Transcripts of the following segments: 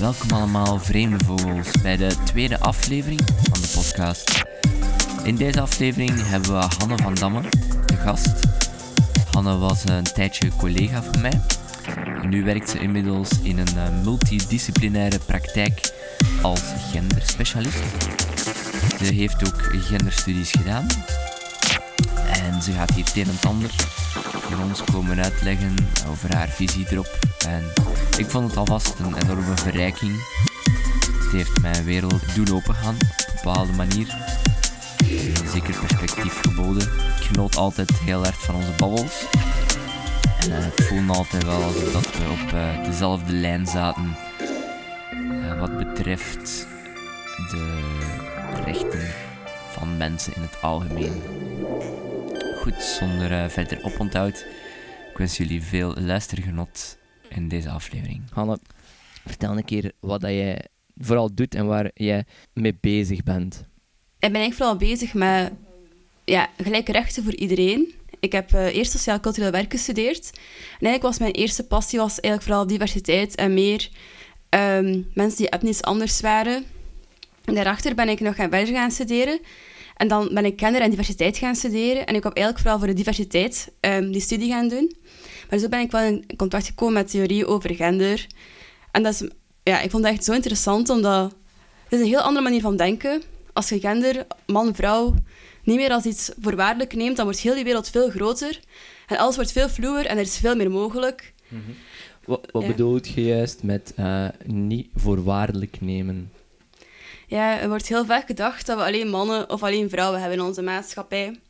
Welkom allemaal vreemde vogels bij de tweede aflevering van de podcast. In deze aflevering hebben we Hanne van Damme, de gast. Hanne was een tijdje collega van mij. Nu werkt ze inmiddels in een eh, multidisciplinaire praktijk als genderspecialist. Ze heeft ook genderstudies gedaan. En ze gaat hier het een en ander voor ons komen uitleggen over haar visie erop. En ik vond het alvast een enorme verrijking. Het heeft mijn wereld doen opengaan op een bepaalde manier. Een zeker perspectief geboden. Ik genoot altijd heel erg van onze babbels. En eh, het voelde altijd wel alsof dat we op eh, dezelfde lijn zaten. eh, wat betreft de rechten van mensen in het algemeen. Goed, zonder eh, verder oponthoud. Ik wens jullie veel luistergenot in deze aflevering. Hanne, vertel een keer wat dat jij vooral doet en waar jij mee bezig bent. Ik ben eigenlijk vooral bezig met ja, gelijke rechten voor iedereen. Ik heb eh, eerst sociaal-cultureel werk gestudeerd. En eigenlijk was mijn eerste passie was eigenlijk vooral diversiteit en meer ehm, mensen die etnisch anders waren. En daarachter ben ik nog gaan verder gaan studeren. En dan ben ik gender en diversiteit gaan studeren. En ik heb eigenlijk vooral voor de diversiteit ehm, die studie gaan doen. Maar zo ben ik wel in contact gekomen met theorie over gender. En dat is, ja, ik vond het echt zo interessant, omdat het is een heel andere manier van denken. Als je gender, man, vrouw, niet meer als iets voorwaardelijk neemt, dan wordt heel die wereld veel groter. En alles wordt veel vloer en er is veel meer mogelijk. Wat, wat Ja. bedoelt je juist met eh, niet voorwaardelijk nemen? Ja, er wordt heel vaak gedacht dat we alleen mannen of alleen vrouwen hebben in onze maatschappij.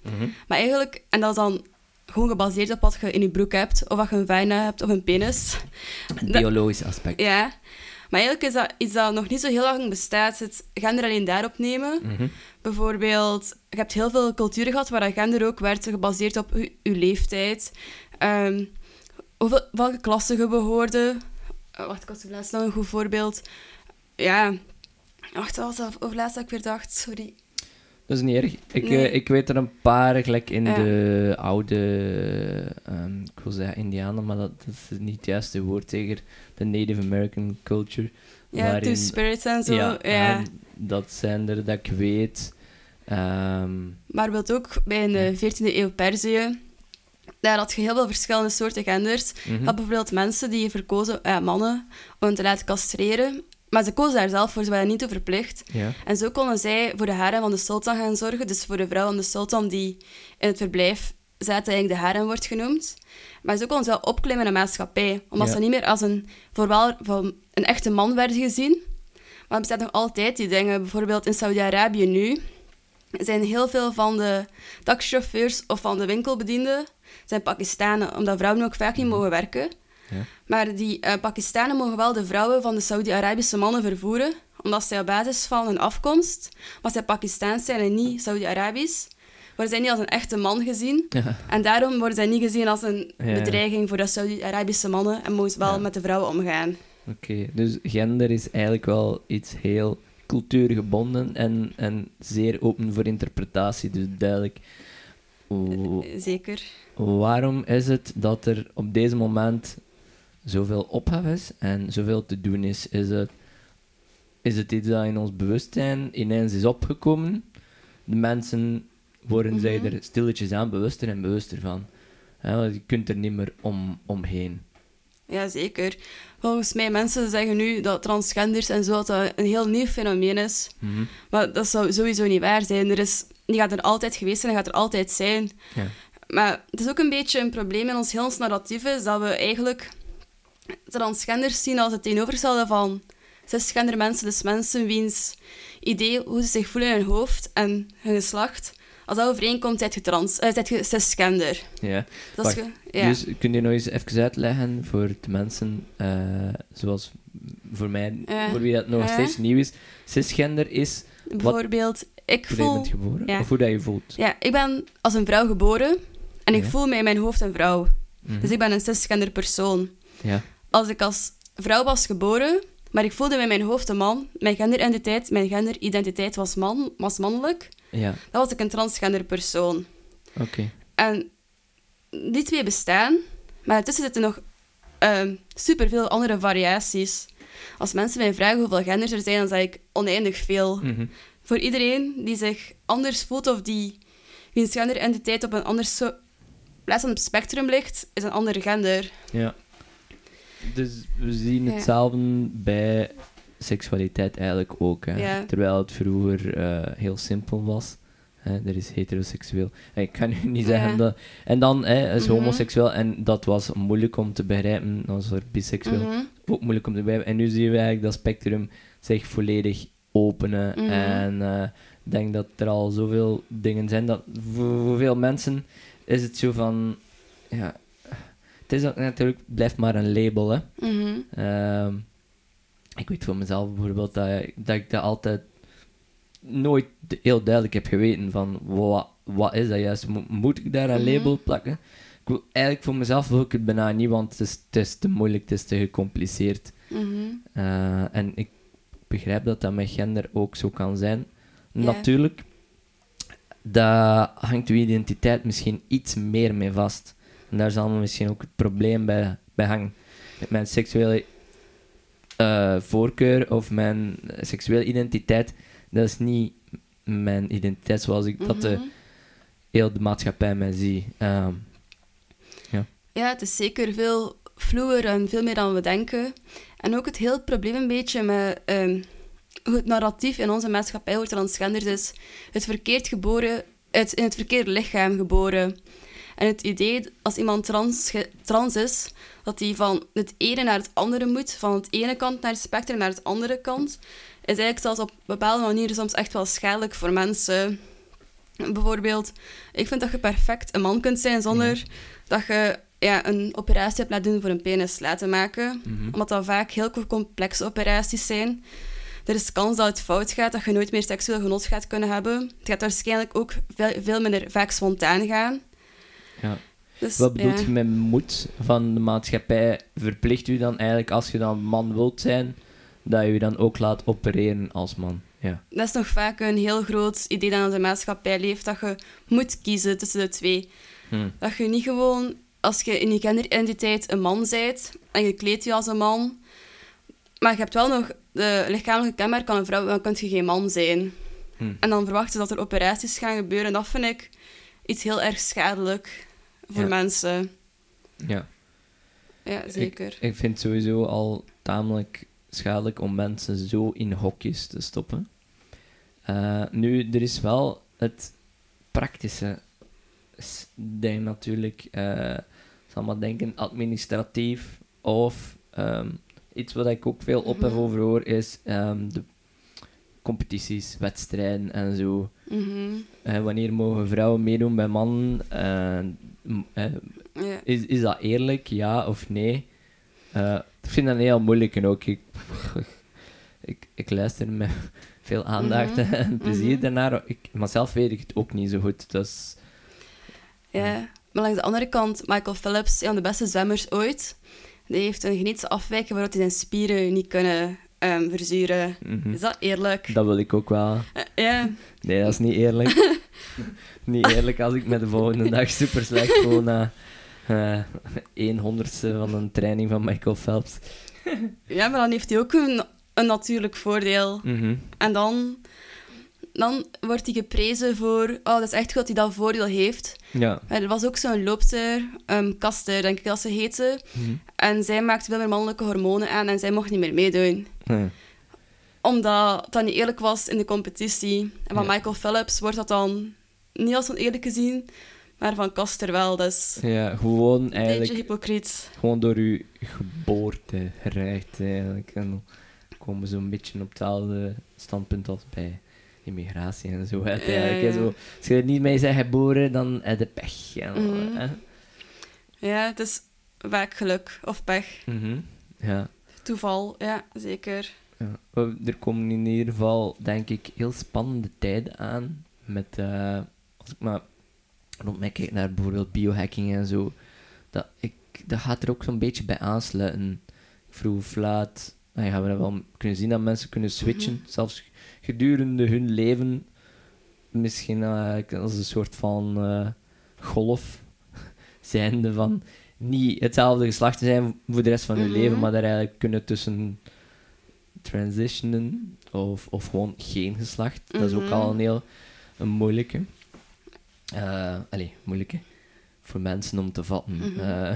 Maar eigenlijk, en dat is dan gewoon gebaseerd op wat je in je broek hebt, of wat je een vagina hebt of een penis. Het Dat- biologisch aspect. Ja. Maar eigenlijk is dat iets dat nog niet zo heel lang bestaat. Het gender alleen daarop nemen. Mhm. Bijvoorbeeld, je hebt heel veel culturen gehad waar dat gender ook werd gebaseerd op je, je leeftijd. Ehm, hoeveel, welke klasse je behoorde. Eh, wacht, ik had laatst nog een goed voorbeeld. Ja. Wacht, wat was dat over laatst dat ik weer dacht? Sorry. Dat is niet erg. Ik, Nee. eh, ik weet er een paar, gelijk in Ja. de oude, ehm, ik wil zeggen Indianen, maar dat, dat is niet het juiste woord tegen de Native American culture. Ja, waarin- Two Spirits en zo. Ja, Ja, en dat zijn er dat ik weet. Ehm, Maar wilt ook bij de 14e eeuw Perzië. Daar had je heel veel verschillende soorten genders. Je had bijvoorbeeld mensen die verkozen, eh, mannen, om te laten castreren. Maar ze kozen daar zelf voor, ze waren niet toe verplicht. ja. En zo konden zij voor de harem van de sultan gaan zorgen. Dus voor de vrouw van de sultan die in het verblijf zaten, eigenlijk de harem wordt genoemd. Maar zo konden ze wel opklimmen in de maatschappij. Omdat Ja. ze niet meer als een, vooral van een echte man werden gezien. Maar er bestaat nog altijd die dingen. Bijvoorbeeld in Saudi-Arabië nu zijn heel veel van de taxichauffeurs of van de winkelbedienden zijn Pakistanen, omdat vrouwen ook vaak niet mogen werken. Ja. Maar die eh, Pakistanen mogen wel de vrouwen van de Saudi-Arabische mannen vervoeren, omdat zij op basis van hun afkomst, omdat zij Pakistaans zijn en niet Saudi-Arabisch, worden zij niet als een echte man gezien. Ja. En daarom worden zij niet gezien als een Ja. bedreiging voor de Saudi-Arabische mannen en mogen wel met de vrouwen omgaan. Oké, dus gender is eigenlijk wel iets heel cultuurgebonden en, en zeer open voor interpretatie, dus duidelijk. Eh, Zeker. waarom is het dat er op deze moment zoveel ophef is en zoveel te doen is? Is het, is het iets dat in ons bewustzijn ineens is opgekomen? De mensen worden zij Mhm. er stilletjes aan bewuster en bewuster van. Hè, want je kunt er niet meer om, omheen. Ja, zeker. Volgens mij, mensen zeggen nu dat transgenders en zo dat dat een heel nieuw fenomeen is. Mhm. Maar dat zou sowieso niet waar zijn. Er is, die gaat er altijd geweest zijn en gaat er altijd zijn. Ja. Maar het is ook een beetje een probleem in ons heel ons narratief, is dat we eigenlijk transgenders zien als het tegenovergestelde van cisgender mensen. Dus mensen wiens idee, hoe ze zich voelen in hun hoofd en hun geslacht, als dat overeenkomt, zijt je, trans, eh, zijt je cisgender. Ja. Dat is Wacht, ge- ja. Dus kun je nog eens even uitleggen voor de mensen, eh, zoals voor mij, Ja. voor wie dat nog steeds nieuw is. Cisgender is Bijvoorbeeld, ik hoe dat je voel... bent geboren, ja. of hoe dat je voelt. Ja, ik ben als een vrouw geboren en ik Ja. voel mij in mijn hoofd een vrouw. Mhm. Dus ik ben een cisgender persoon. Ja. Als ik als vrouw was geboren, maar ik voelde in mijn hoofd een man, mijn genderidentiteit, mijn genderidentiteit was, man, was mannelijk, ja, dan was ik een transgender persoon. oké. En die twee bestaan, maar ertussen zitten nog super superveel andere variaties. Als mensen mij vragen hoeveel genders er zijn, dan zeg ik oneindig veel. Mhm. Voor iedereen die zich anders voelt of die wiens genderidentiteit op een ander plaats aan het spectrum ligt, is een ander gender. Ja. Dus we zien Ja. hetzelfde bij seksualiteit eigenlijk ook. Hè. Ja. Terwijl het vroeger eh, heel simpel was. Hè. Er is heteroseksueel. Ik kan nu niet zeggen Ja. dat... En dan hè, is Mhm. homoseksueel en dat was moeilijk om te begrijpen. Dan was er biseksueel Mhm. ook moeilijk om te begrijpen. En nu zien we eigenlijk dat spectrum zich volledig openen. Mhm. En eh, ik denk dat er al zoveel dingen zijn dat voor, voor veel mensen is het zo van... Ja, het is ook natuurlijk, blijft maar een label, hè. Mhm. Ehm, ik weet voor mezelf bijvoorbeeld dat, dat ik dat altijd nooit heel duidelijk heb geweten van wat, wat is dat juist? Mo- moet ik daar een Mhm. label plakken? Ik wil, eigenlijk voor mezelf wil ik het bijna niet, want het is, het is te moeilijk, het is te gecompliceerd. Mhm. Eh, en ik begrijp dat dat met gender ook zo kan zijn. Natuurlijk, daar hangt uw identiteit misschien iets meer mee vast. En daar zal misschien ook het probleem bij, bij hangen. Mijn seksuele eh, voorkeur of mijn seksuele identiteit, dat is niet mijn identiteit zoals ik dat de, Mhm. heel de maatschappij mij zie. Ehm, Ja, het is zeker veel vloer en veel meer dan we denken. En ook het hele probleem een beetje met ehm, hoe het narratief in onze maatschappij over transgenders is. Het verkeerd geboren, het in het verkeerde lichaam geboren. En het idee als iemand trans, trans is, dat hij van het ene naar het andere moet, van het ene kant naar het spectrum naar het andere kant, is eigenlijk zelfs op bepaalde manieren soms echt wel schadelijk voor mensen. Bijvoorbeeld, ik vind dat je perfect een man kunt zijn zonder dat je ja, een operatie hebt laten doen voor een penis laten maken. mhm. Omdat dat vaak heel complexe operaties zijn. Er is kans dat het fout gaat, dat je nooit meer seksueel genot gaat kunnen hebben. Het gaat waarschijnlijk ook veel, veel minder vaak spontaan gaan. Ja. Dus, Wat bedoelt je met moed van de maatschappij? Verplicht u dan eigenlijk, als je dan man wilt zijn, dat je je dan ook laat opereren als man? Ja. Dat is nog vaak een heel groot idee dat in onze maatschappij leeft, dat je moet kiezen tussen de twee. Hm. Dat je niet gewoon, als je in je genderidentiteit een man bent en je kleedt je als een man, maar je hebt wel nog de lichamelijke kenmerk van een vrouw, dan kun je geen man zijn. Hm. En dan verwachten dat er operaties gaan gebeuren, dat vind ik iets heel erg schadelijk voor Ja. mensen. ja. Ja, zeker. Ik vind het sowieso al tamelijk schadelijk om mensen zo in hokjes te stoppen. Eh, nu, er is wel het praktische. Denk natuurlijk, eh zal maar denken, administratief of ehm, iets wat ik ook veel op heb Mhm. over hoor, is ehm, de competities, wedstrijden en zo. Mhm. Eh, wanneer mogen vrouwen meedoen bij mannen? Eh, eh, is, is dat eerlijk, ja of nee? Ik vind dat heel moeilijk en ook. Ik, ik, ik luister met veel aandacht Mhm, en plezier mhm. daarnaar. Ik, maar zelf weet ik het ook niet zo goed. Dus, Ja, maar langs de andere kant, Michael Phelps, een van de beste zwemmers ooit, die heeft een genetische afwijking waardoor hij zijn spieren niet kunnen ehm, verzuren. mhm. Is dat eerlijk? Dat wil ik ook wel. Eh, ja. Nee, dat is niet eerlijk. niet eerlijk als ik me de volgende dag super slecht voel na eh een honderdste van een training van Michael Phelps. ja, maar dan heeft hij ook een, een natuurlijk voordeel. Mhm. En dan, dan wordt hij geprezen voor, oh, dat is echt goed dat hij dat voordeel heeft. Ja. Maar er was ook zo'n loopster, um, Kaster, denk ik dat ze heette. Mhm. En zij maakte veel meer mannelijke hormonen aan en zij mocht niet meer meedoen. Ja. Omdat dat niet eerlijk was in de competitie. En van Ja. Michael Phelps wordt dat dan niet als oneerlijk gezien, maar van Kaster wel. Dus Ja, gewoon een beetje eigenlijk hypocriet. gewoon door uw geboorte gerecht eigenlijk. En dan komen we zo'n beetje op hetzelfde standpunt als bij immigratie en zo. Uiteindelijk. hè. ja. Zo, als je er niet mee bent geboren, dan heb je pech. Ja, Mhm. hè. Ja, het is vaak geluk of pech. Mhm. ja. Toeval, ja, zeker. Ja. Er komen in ieder geval, denk ik, heel spannende tijden aan. Met, eh, als ik maar rond mij kijk naar bijvoorbeeld biohacking en zo, dat, ik, dat gaat er ook zo'n beetje bij aansluiten. Vroeg of laat gaan we dat wel kunnen zien dat mensen kunnen switchen, Mhm. zelfs gedurende hun leven. Misschien eh, als een soort van eh, golf zijnde van niet hetzelfde geslacht te zijn voor de rest van hun Mhm. leven, maar daar eigenlijk kunnen tussen transitionen of, of gewoon geen geslacht. Dat is ook Mhm. al een heel een moeilijke. Eh allee, moeilijke. Voor mensen om te vatten. Mhm.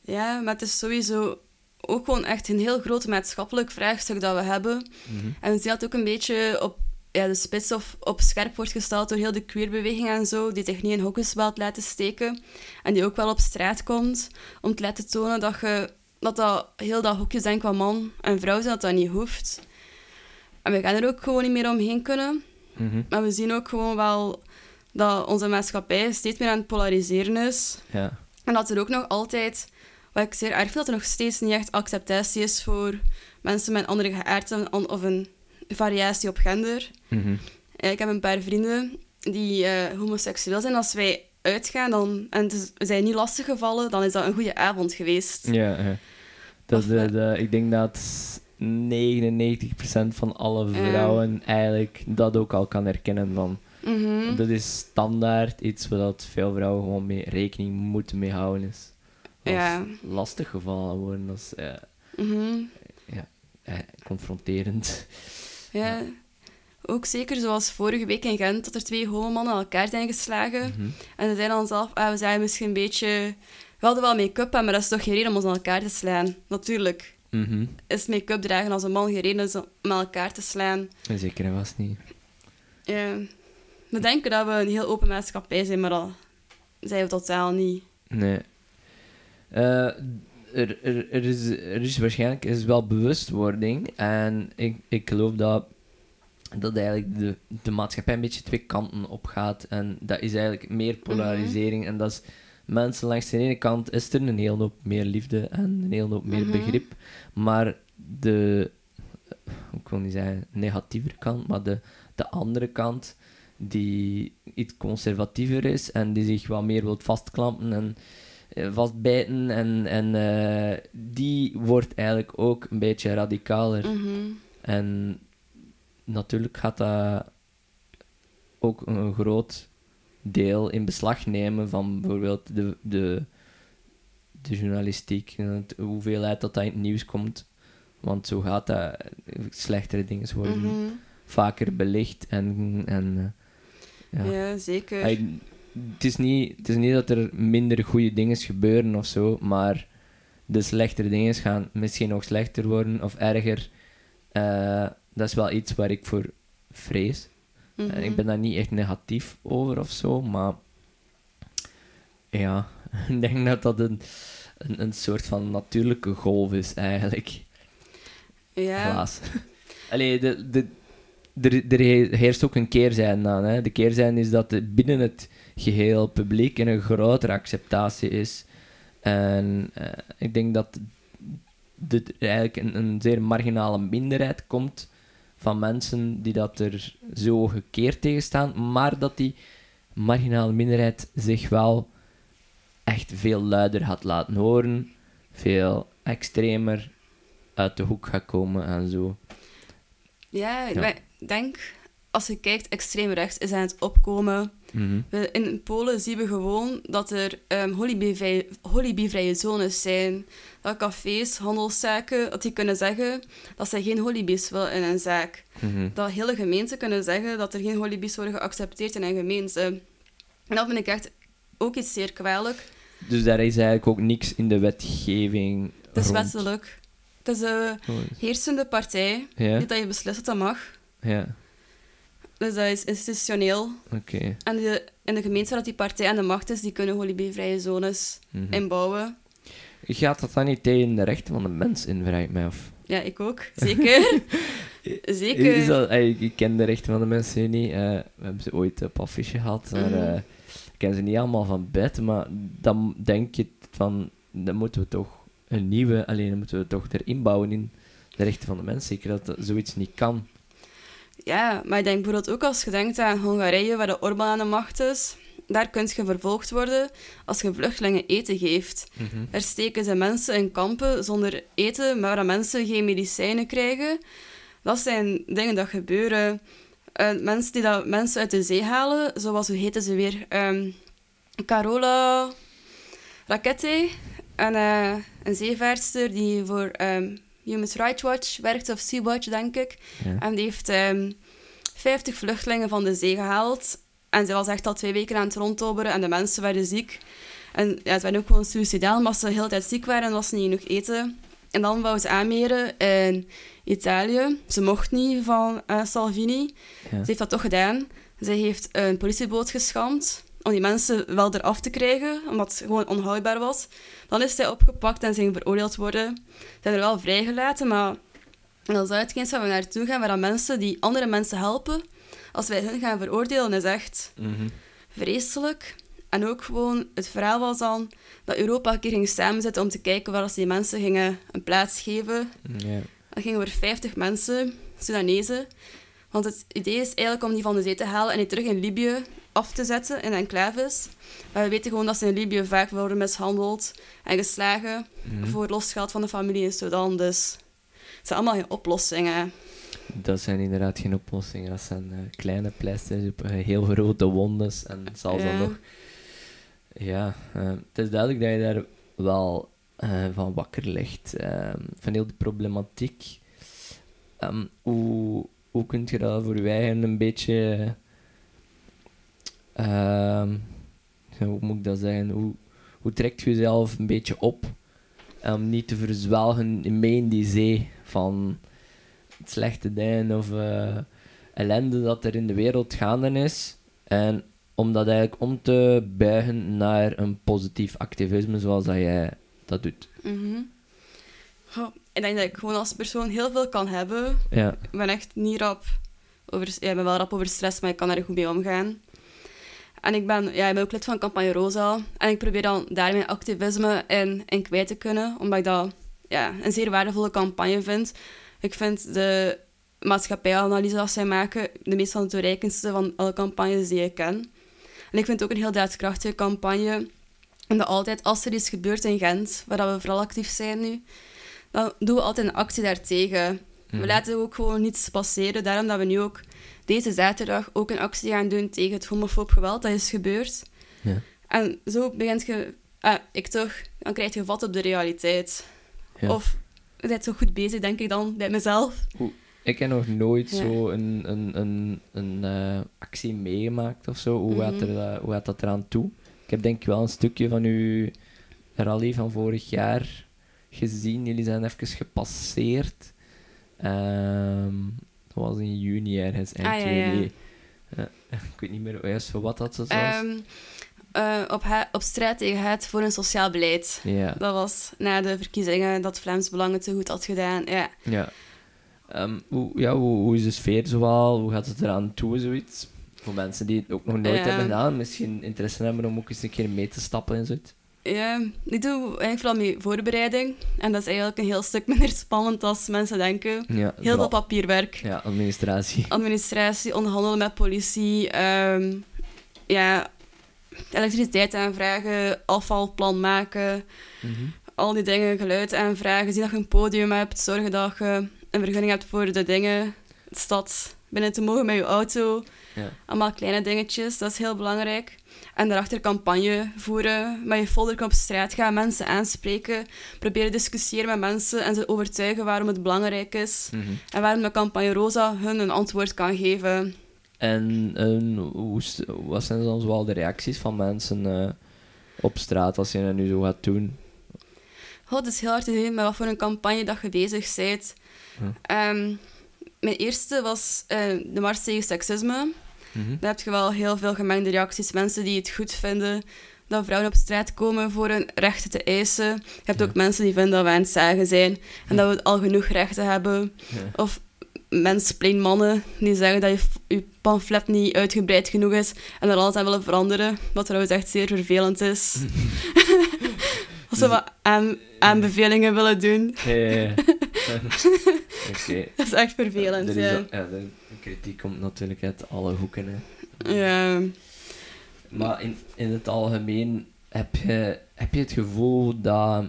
Ja, maar het is sowieso ook gewoon echt een heel groot maatschappelijk vraagstuk dat we hebben. mhm. En we zien dat ook een beetje op ja, de spits of op scherp wordt gesteld door heel de queerbeweging en zo, die zich niet in hokjes wilt laten steken. En die ook wel op straat komt om te laten tonen dat je, dat, dat heel dat hokjes denken van man en vrouw zijn, dat dat niet hoeft. En we gaan er ook gewoon niet meer omheen kunnen. Mhm. Maar we zien ook gewoon wel dat onze maatschappij steeds meer aan het polariseren is. Ja. En dat er ook nog altijd, wat ik zeer erg vind, dat er nog steeds niet echt acceptatie is voor mensen met andere geaardheid of een variatie op gender. Mhm. Eh, Ik heb een paar vrienden die eh, homoseksueel zijn. Als wij uitgaan dan, en het we zijn niet lastig gevallen, dan is dat een goede avond geweest. Ja, ja. Dat, de, eh, de, ik denk dat 99% van alle vrouwen eigenlijk dat ook al kan herkennen van. Mhm. Dat is standaard iets waar veel vrouwen gewoon mee rekening moeten mee houden is. Ja. lastig gevallen worden, dat is eh, Mhm. eh, confronterend. Ja. Ook zeker zoals vorige week in Gent, dat er twee homomannen elkaar zijn geslagen. Mhm. En ze zeiden dan zelf, ah, we zijn misschien een beetje... We hadden wel make-up aan, maar dat is toch geen reden om ons aan elkaar te slaan. Natuurlijk Mhm. is make-up dragen als een man geen reden is om elkaar te slaan. Zeker, was niet. Ja. We denken dat we een heel open maatschappij zijn, maar dat zijn we totaal niet. Nee. Eh, er, er, er, is, er is waarschijnlijk is wel bewustwording. En ik, ik geloof dat, dat eigenlijk de, de maatschappij een beetje twee kanten op gaat. En dat is eigenlijk meer polarisering. En dat is mensen langs de ene kant is er een hele hoop meer liefde en een hele hoop meer Mhm. begrip. Maar de, ik wil niet zeggen negatievere kant, maar de, de andere kant die iets conservatiever is en die zich wat meer wilt vastklampen en vastbijten. En, en eh, die wordt eigenlijk ook een beetje radicaler. Mhm. En natuurlijk gaat dat ook een groot deel in beslag nemen van bijvoorbeeld de, de, de journalistiek, en het- hoeveelheid dat dat in het nieuws komt. Want zo gaat dat. Slechtere dingen worden Mhm. vaker belicht en, en eh, ja. Ja, zeker. Het, is niet, het is niet dat er minder goede dingen gebeuren of zo, maar de slechtere dingen gaan misschien nog slechter worden of erger. Eh, dat is wel iets waar ik voor vrees. Mhm. En ik ben daar niet echt negatief over of zo, maar ja, ik denk dat dat een, een, een soort van natuurlijke golf is eigenlijk. Ja, Helaas. Allee, de, de, er, er heerst ook een keerzijde aan. Hè. De keerzijde is dat er binnen het geheel publiek en een grotere acceptatie is. En eh, ik denk dat dit er eigenlijk een, een zeer marginale minderheid komt van mensen die dat er zo gekeerd tegen staan, maar dat die marginale minderheid zich wel echt veel luider gaat laten horen, veel extremer uit de hoek gaat komen en zo. ja, Ja. maar ik denk, als je kijkt, extreem rechts is aan het opkomen. Mhm. In Polen zien we gewoon dat er um, zones zijn. Dat cafés, handelszaken, dat die kunnen zeggen dat zij geen holibies willen in een zaak. Mhm. Dat hele gemeenten kunnen zeggen dat er geen holibies worden geaccepteerd in een gemeente. En dat vind ik echt ook iets zeer kwalijk. Dus daar is eigenlijk ook niks in de wetgeving. Het is rond. wettelijk. Het is de Oh, heersende partij. Ja, Niet dat je beslist dat dat mag. Ja, Dus dat is institutioneel. oké. En de, in de gemeente waar die partij aan de macht is, die kunnen holibivrije zones Mhm. inbouwen. Gaat dat dan niet tegen de rechten van de mens in, vraag ik mij af. Ja, ik ook. Zeker. Zeker. Is dat, ey, ik ken de rechten van de mensen niet. eh, we hebben ze ooit op affiche gehad, maar Mhm. eh, ik ken ze niet allemaal van buiten. Maar dan denk je van, dan moeten we toch een nieuwe, alleen dan moeten we toch erin bouwen in de rechten van de mens. Zeker dat dat zoiets niet kan. Ja, maar ik denk bijvoorbeeld ook als je denkt aan Hongarije, waar de Orbán aan de macht is. Daar kun je vervolgd worden als je vluchtelingen eten geeft. Daar steken ze mensen in kampen zonder eten, maar waar mensen geen medicijnen krijgen. Dat zijn dingen dat gebeuren. Eh, mensen die dat mensen uit de zee halen, zoals, hoe heten ze weer? Ehm, Carola Rackete. En, eh, een zeevaartster die voor ehm, Human Rights Watch werkt, of Sea-Watch, denk ik. Ja. En die heeft ehm 50 vluchtelingen van de zee gehaald. En ze was echt al twee weken aan het rondtobberen en de mensen werden ziek. En ja, ze werden ook gewoon suicidaal, omdat ze de hele tijd ziek waren en was niet genoeg eten. En dan wou ze aanmeren in Italië. Ze mocht niet van eh, Salvini. Ja. Ze heeft dat toch gedaan. Ze heeft een politieboot geschampt om die mensen wel eraf te krijgen, omdat het gewoon onhoudbaar was. Dan is zij opgepakt en ging veroordeeld worden. Ze zijn er wel vrijgelaten, maar dat is uitgeens waar we naartoe gaan, waar dan mensen die andere mensen helpen, als wij hen gaan veroordelen, is echt Mhm. vreselijk. En ook gewoon, het verhaal was dan dat Europa een keer ging samenzitten om te kijken waar ze die mensen gingen een plaats geven. Ja. Dat ging over 50 mensen, Sudanezen. Want het idee is eigenlijk om die van de zee te halen en die terug in Libië af te zetten, in enclaves. Maar we weten gewoon dat ze in Libië vaak worden mishandeld en geslagen Mhm. voor losgeld van de familie in Sudan. Dus het zijn allemaal geen oplossingen. Dat zijn inderdaad geen oplossingen. Dat zijn eh, kleine pleisters op eh, heel grote wondes. En zelfs dan nog... Ja, eh, het is duidelijk dat je daar wel van wakker ligt. van heel die problematiek. Ehm, hoe, hoe kun je dat voor eigen een beetje... ehm, hoe moet ik dat zeggen? Hoe, hoe trekt je jezelf een beetje op om niet te verzwelgen mee in die zee van slechte dingen of eh, ellende dat er in de wereld gaande is. En om dat eigenlijk om te buigen naar een positief activisme zoals dat jij dat doet. Mhm. Ik denk dat ik gewoon als persoon heel veel kan hebben. Ja, Ik ben echt niet rap over... Ja, ik ben wel rap over stress, maar ik kan er goed mee omgaan. En ik ben, ja, ik ben ook lid van Campagne Rosa. En ik probeer dan daar mijn activisme in, in kwijt te kunnen. Omdat ik dat ja, een zeer waardevolle campagne vind. Ik vind de maatschappijanalyse dat zij maken de meest van de toereikendste van alle campagnes die ik ken. En ik vind het ook een heel daadkrachtige campagne. En dat altijd, als er iets gebeurt in Gent, waar dat we vooral actief zijn nu, dan doen we altijd een actie daartegen. Mhm. We laten ook gewoon niets passeren. Daarom dat we nu ook deze zaterdag ook een actie gaan doen tegen het homofoob geweld dat is gebeurd. Ja. En zo begint je... Ah, ik toch, dan krijg je vat op de realiteit. Ja. Of je bent zo goed bezig, denk ik dan, bij mezelf. Ik heb nog nooit Ja. zo een, een, een, een eh, actie meegemaakt of zo. Hoe, gaat Mhm. er, dat- hoe gaat dat eraan toe? Ik heb denk ik wel een stukje van uw rally van vorig jaar gezien. Jullie zijn even gepasseerd. Ehm dat was in juni ergens, eind Ah, ja, ja. juni. Ja, ik weet niet meer juist voor wat dat was. Ehm, eh, op, op strijd tegen het voor een sociaal beleid. Dat was na de verkiezingen dat Vlaams Belang het zo goed had gedaan. Ja. Ja. Ehm, hoe, ja hoe, hoe is de sfeer zoal? Hoe gaat het eraan toe, zoiets? Voor mensen die het ook nog nooit hebben gedaan, misschien interesse hebben om ook eens een keer mee te stappen en zoiets. Ja, ik doe eigenlijk vooral mee voorbereiding. En dat is eigenlijk een heel stuk minder spannend als mensen denken. Ja, Heel veel papierwerk. Ja, administratie. Administratie, onderhandelen met politie. ehm, ja, elektriciteit aanvragen, afvalplan maken. Mhm. Al die dingen, geluid aanvragen. Zien dat je een podium hebt. Zorgen dat je een vergunning hebt voor de dingen. De stad binnen te mogen met je auto. Ja. Allemaal kleine dingetjes, dat is heel belangrijk. En daarachter campagne voeren, met je folder op straat gaan, mensen aanspreken, proberen discussiëren met mensen en ze overtuigen waarom het belangrijk is. Mhm. En waarom de campagne Rosa hun een antwoord kan geven. En, en hoe, wat zijn dan zoal de reacties van mensen eh, op straat als je dat nu zo gaat doen? Het is heel hard te zien met wat voor een campagne dat je bezig bent. Ehm, mijn eerste was eh, de Mars tegen seksisme. Mhm. Dan heb je wel heel veel gemengde reacties. Mensen die het goed vinden dat vrouwen op straat komen voor hun rechten te eisen. Je hebt Ja. ook mensen die vinden dat we aan het zagen zijn en dat we al genoeg rechten hebben. Ja. Of mannen die zeggen dat je, je pamflet niet uitgebreid genoeg is en er alles aan willen veranderen. Wat trouwens echt zeer vervelend is. Als ze wat aan, aanbevelingen willen doen. Oké. Dat is echt vervelend. Er is Ja. al- ja, de kritiek komt natuurlijk uit alle hoeken. Hè. Ja. Maar in, in het algemeen heb je, heb je het gevoel dat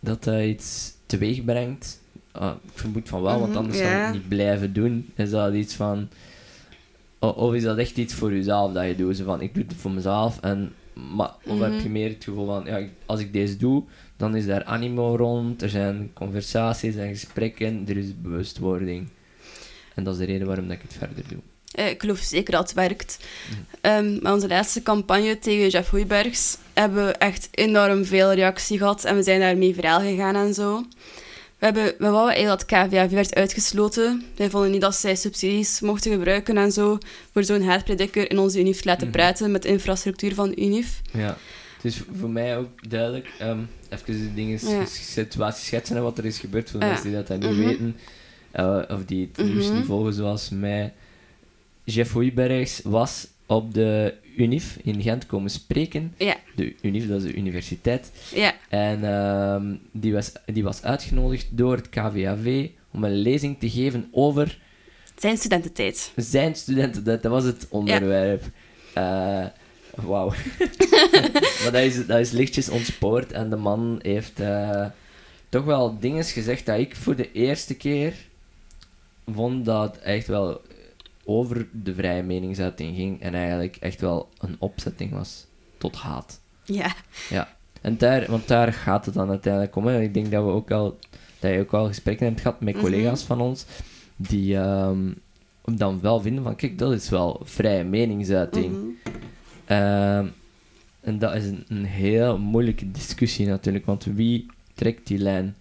dat, dat iets teweeg brengt? Ah, ik vermoed van wel, want Mhm, anders zou je ja. het niet blijven doen. Is dat iets van... Of is dat echt iets voor jezelf dat je doet? Zo van, ik doe het voor mezelf en Maar of heb je meer het gevoel van, ja, als ik deze doe, dan is daar animo rond, er zijn conversaties en gesprekken, er is bewustwording. En dat is de reden waarom dat ik het verder doe. Eh, Ik geloof zeker dat het werkt. Ehm, met onze laatste campagne tegen Jeff Hoeibergs hebben we echt enorm veel reactie gehad en we zijn daarmee viraal gegaan en zo. We, hebben, we wouden eigenlijk dat KVAV werd uitgesloten. Wij vonden niet dat zij subsidies mochten gebruiken en zo voor zo'n haatprediker in onze UNIF te laten Mhm. praten met de infrastructuur van de UNIF. Ja. Het is voor mij ook duidelijk, ehm, even de dingen, Ja. situatie schetsen en wat er is gebeurd voor de Ja. mensen die dat niet Mhm. weten, eh, of die het nieuws niet volgen zoals mij. Jeff Hoeibergs was op de UNIF in Gent komen spreken. Ja, De UNIF, dat is de universiteit. ja, En ehm, die, was, die was uitgenodigd door het KVAV om een lezing te geven over zijn studententijd. zijn studenten. Dat, was het onderwerp. Eh, Wauw. maar dat is, dat is lichtjes ontspoord en de man heeft eh, toch wel dingen gezegd dat ik voor de eerste keer vond dat het echt wel over de vrije meningsuiting ging en eigenlijk echt wel een opzetting was tot haat. Ja, En daar, want daar gaat het dan uiteindelijk om. Hè. Ik denk dat, we ook al, dat je ook al gesprekken hebt gehad met Mhm. collega's van ons, die ehm, dan wel vinden van, kijk, dat is wel vrije meningsuiting. mhm. Ehm, en dat is een, een heel moeilijke discussie natuurlijk, want wie trekt die lijn?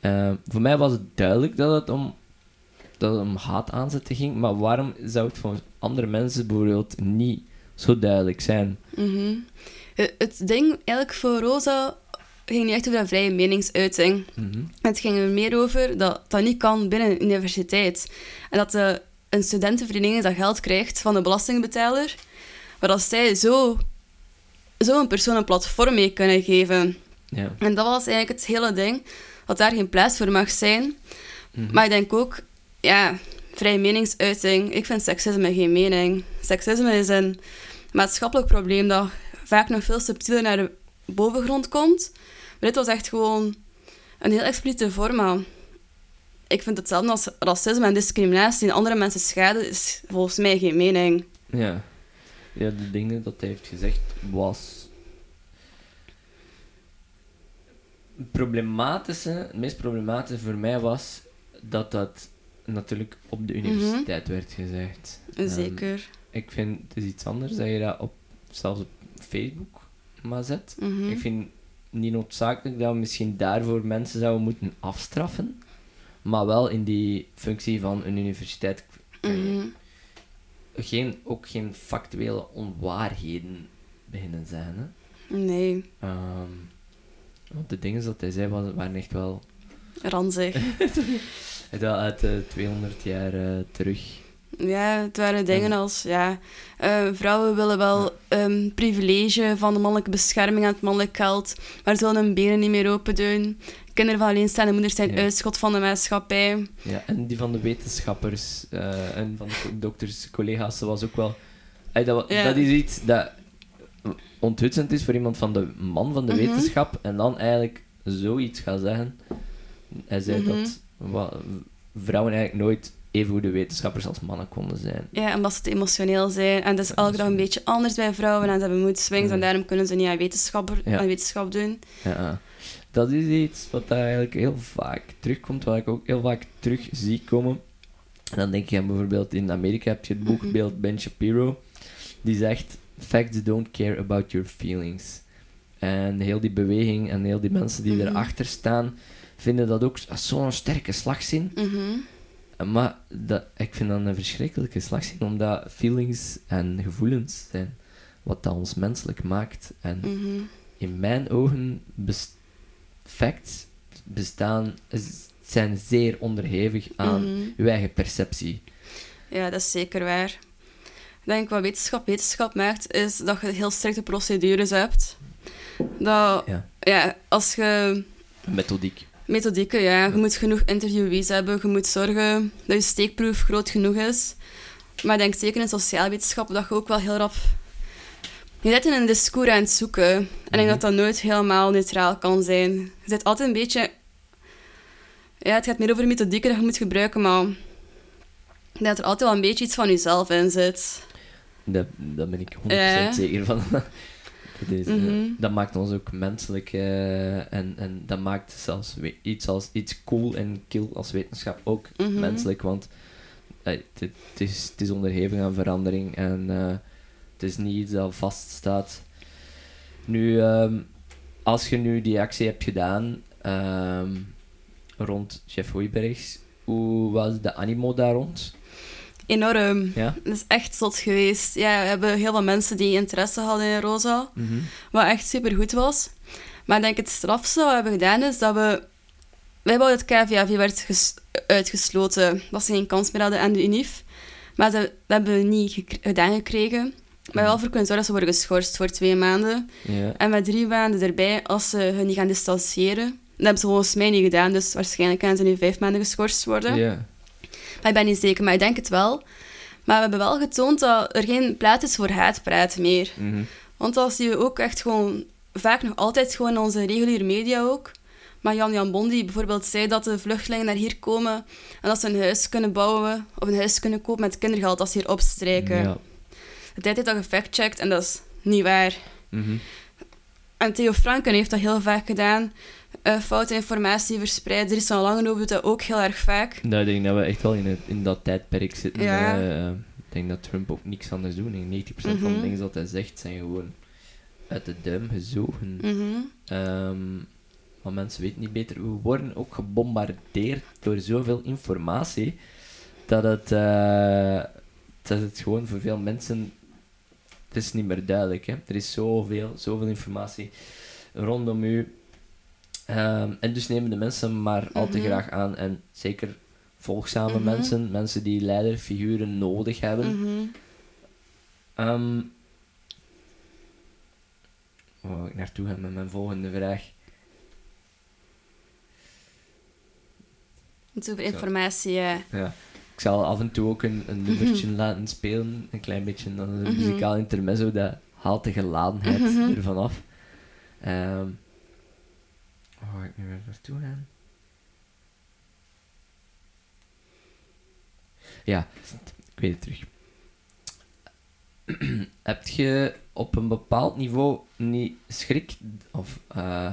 Ehm, voor mij was het duidelijk dat het om, dat het om haat aanzetten ging, maar waarom zou het voor andere mensen bijvoorbeeld niet zo duidelijk zijn? Mhm. Het, het ding eigenlijk voor Rosa ging niet echt over een vrije meningsuiting. Mhm. Het ging er meer over dat dat niet kan binnen een universiteit. En dat de, een studentenvereniging dat geld krijgt van de belastingbetaler, maar dat zij zo, zo een persoon een platform mee kunnen geven. Ja. En dat was eigenlijk het hele ding, dat daar geen plaats voor mag zijn. Mhm. Maar ik denk ook, ja, vrije meningsuiting. Ik vind seksisme geen mening. Seksisme is een maatschappelijk probleem dat vaak nog veel subtieler naar de bovengrond komt. Maar dit was echt gewoon een heel expliciete vorm. aan. Ik vind hetzelfde als racisme en discriminatie en andere mensen schade is volgens mij geen mening. Ja. Ja, de dingen dat hij heeft gezegd was. Het problematische, het meest problematische voor mij was dat dat natuurlijk op de universiteit werd gezegd. Ehm, Zeker. ik vind het is iets anders dat je dat op, zelfs op Facebook maar zet. Mhm. Ik vind niet noodzakelijk dat we misschien daarvoor mensen zouden moeten afstraffen, maar wel in die functie van een universiteit Mhm. Geen, ook geen factuele onwaarheden beginnen zijn. Hè? Nee, Ehm, want de dingen dat hij zei was, waren echt wel ranzig. uit, uit eh, 200 jaar eh, terug. Ja, het waren dingen En- als, ja, eh, vrouwen willen wel ehm, privilege van de mannelijke bescherming en het mannelijk geld, maar zullen hun benen niet meer open doen. Kinderen van alleenstaande moeders zijn Ja. uitschot van de maatschappij. Ja, en die van de wetenschappers eh, en van de dokters, collega's, dat was ook wel... Ey, dat, Ja. dat is iets dat onthutsend is voor iemand van de man van de Mhm. wetenschap en dan eigenlijk zoiets gaat zeggen. Hij zei Mhm. dat vrouwen eigenlijk nooit even goede wetenschappers als mannen konden zijn. Ja, omdat ze te emotioneel zijn. En dat is elke dag een beetje anders bij vrouwen en ze hebben mood swings en daarom kunnen ze niet aan wetenschap, Ja. aan wetenschap doen. Ja, dat is iets wat daar eigenlijk heel vaak terugkomt, wat ik ook heel vaak terug zie komen. En dan denk je aan bijvoorbeeld in Amerika heb je het Mhm. boekbeeld Ben Shapiro, die zegt: Facts don't care about your feelings. En heel die beweging en heel die mensen die Mhm. erachter staan, vinden dat ook zo'n sterke slagzin. Mhm. Maar dat, ik vind dat een verschrikkelijke slagzin, omdat feelings en gevoelens zijn wat dat ons menselijk maakt. En Mhm. in mijn ogen bes- facts bestaan, zijn zeer onderhevig aan Mhm. uw eigen perceptie. Ja, dat is zeker waar. Ik denk wat wetenschap wetenschap maakt, is dat je heel strikte procedures hebt. Dat, Ja. ja, als je Methodiek. Methodieken, ja, je moet genoeg interviewees hebben, je moet zorgen dat je steekproef groot genoeg is. Maar ik denk zeker in sociale wetenschappen dat je ook wel heel rap... Je bent in een discours aan het zoeken. En ik denk Mhm. dat dat nooit helemaal neutraal kan zijn. Je zit altijd een beetje... Ja, het gaat meer over methodieken dat je moet gebruiken, maar... Dat er altijd wel een beetje iets van jezelf in zit. Daar, daar ben ik 100% Ja. zeker van. Mhm. dat maakt ons ook menselijk eh, en, en dat maakt zelfs iets als iets cool en kill als wetenschap ook Mhm. menselijk, want eh, het, is, is onderhevig aan verandering en eh, het is niet iets dat vaststaat. Nu, ehm, als je nu die actie hebt gedaan ehm, rond Jeff Hoijbergs, hoe was de animo daar rond? Enorm. Ja? Het is echt zot geweest. Ja, we hebben heel veel mensen die interesse hadden in Rosa, wat echt super goed was. Maar ik denk het strafste wat we hebben gedaan is dat we... Wij wouden dat KVAV werd ges- uitgesloten, dat ze geen kans meer hadden aan de UNIF. Maar dat, dat hebben we niet gek- gedaan gekregen. Maar hebben wel voor kunnen zorgen dat ze worden geschorst voor twee maanden. Ja. En met drie maanden erbij, als ze hun niet gaan distancieren. Dat hebben ze volgens mij niet gedaan, dus waarschijnlijk gaan ze nu vijf maanden geschorst worden. Ja. Maar ik ben niet zeker, maar ik denk het wel. Maar we hebben wel getoond dat er geen plaats is voor haatpraat meer. Mhm. Want dat zien we ook echt gewoon, vaak nog altijd gewoon in onze reguliere media ook. Maar Jan Jan Bon die bijvoorbeeld zei dat de vluchtelingen naar hier komen en dat ze een huis kunnen bouwen of een huis kunnen kopen met kindergeld als ze hier opstrijken. Ja. De tijd heeft dat gefactcheckt en dat is niet waar. Mhm. En Theo Franken heeft dat heel vaak gedaan. Eh, foute informatie verspreiden. Er is al lang over doet dat ook heel erg vaak. Nou, ik denk dat we echt wel in, het, in dat tijdperk zitten. Ja. eh, ik denk dat Trump ook niks anders doet. Ik denk 90% van de Mhm. dingen dat hij zegt zijn gewoon uit de duim gezogen. Ehm, maar mensen weten niet beter. We worden ook gebombardeerd door zoveel informatie dat het, eh, dat het gewoon voor veel mensen. Het is niet meer duidelijk. Hè? Er is zoveel, zoveel informatie rondom u. Ehm, en dus nemen de mensen maar al te Mhm. graag aan. En zeker volgzame Mhm. mensen, mensen die leiderfiguren nodig hebben. Mhm. Ehm, waar wil ik naartoe gaan met mijn volgende vraag? Het is over informatie, ja. Ik zal af en toe ook een, een nummertje laten spelen, een klein beetje, een Mhm. muzikaal intermezzo, dat haalt de geladenheid Mhm. ervan af. Ehm waar ga ik nu weer naartoe gaan? Ja, ik weet het terug. Heb je op een bepaald niveau niet schrik, of eh,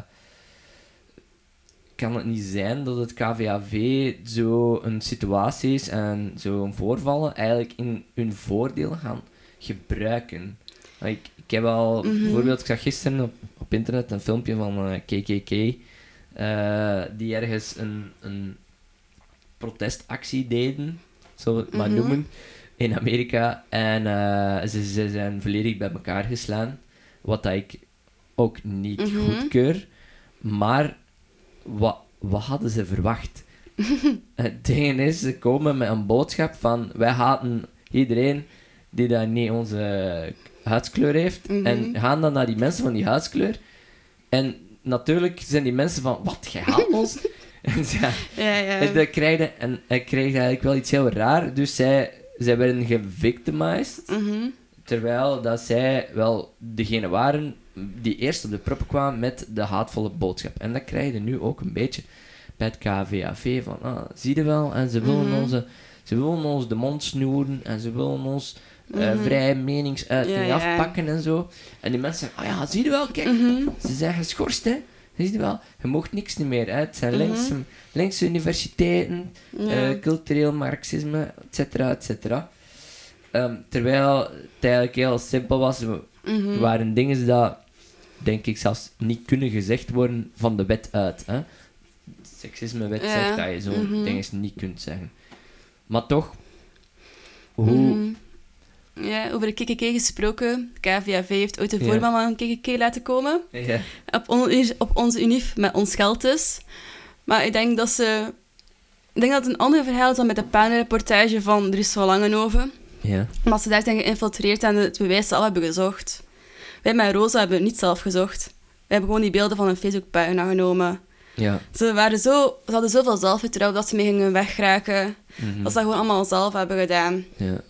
kan het niet zijn dat het KVAV zo een situatie is en zo'n voorvallen eigenlijk in hun voordeel gaan gebruiken? Ik, ik heb al, Mhm. bijvoorbeeld, ik zag gisteren op, op internet een filmpje van eh, KKK, eh, die ergens een, een protestactie deden, zullen we het maar Mhm. noemen, in Amerika. En eh, ze, ze zijn volledig bij elkaar geslaan, wat dat ik ook niet Mhm. goedkeur. Maar wat, wat hadden ze verwacht? het ding is, ze komen met een boodschap van wij haten iedereen die dan niet onze huidskleur heeft. Mhm. En gaan dan naar die mensen van die huidskleur. En natuurlijk zijn die mensen van, wat, jij haat ons? en ja, Ja, ja. en dat krijg je, en kreeg eigenlijk wel iets heel raar. Dus zij, zij werden gevictimized. Mhm. Terwijl dat zij wel degene waren die eerst op de proppen kwamen met de haatvolle boodschap. En dat krijg je nu ook een beetje bij het KVAV. Van, ah, zie je wel? En ze willen, Mhm. onze, ze willen ons de mond snoeren en ze willen ons eh, Mhm. vrije meningsuiting Ja, ja. afpakken en zo. En die mensen zeggen, ah ja, zie je wel? Kijk, Mhm. ze zijn geschorst, hè. Zie je wel? Je mocht niks niet meer. Hè. Het zijn linkse, linkse universiteiten, Ja. eh, cultureel marxisme, et cetera, et cetera. Ehm, terwijl het eigenlijk heel simpel was. Er Mhm. waren dingen dat, denk ik, zelfs niet kunnen gezegd worden van de wet uit. Hè. Seksismewet Ja. zegt dat je zo'n dingen niet kunt zeggen. Maar toch, hoe... Mhm. Ja, over de KKK gesproken. KVAV heeft ooit de Ja. voorman van een KKK laten komen. Ja. Op, on- op onze unief met ons geld dus. Maar ik denk dat ze... Ik denk dat het een ander verhaal is dan met de panelreportage van Dries van Langenhoven. Ja. Maar ze daar zijn geïnfiltreerd en het bewijs zelf hebben gezocht. Wij met Rosa hebben het niet zelf gezocht. We hebben gewoon die beelden van een Facebookpagina genomen. Ja. Ze, waren zo, ze hadden zoveel zelfvertrouwen dat ze mee gingen wegraken. Mhm. Dat ze dat gewoon allemaal zelf hebben gedaan. ja.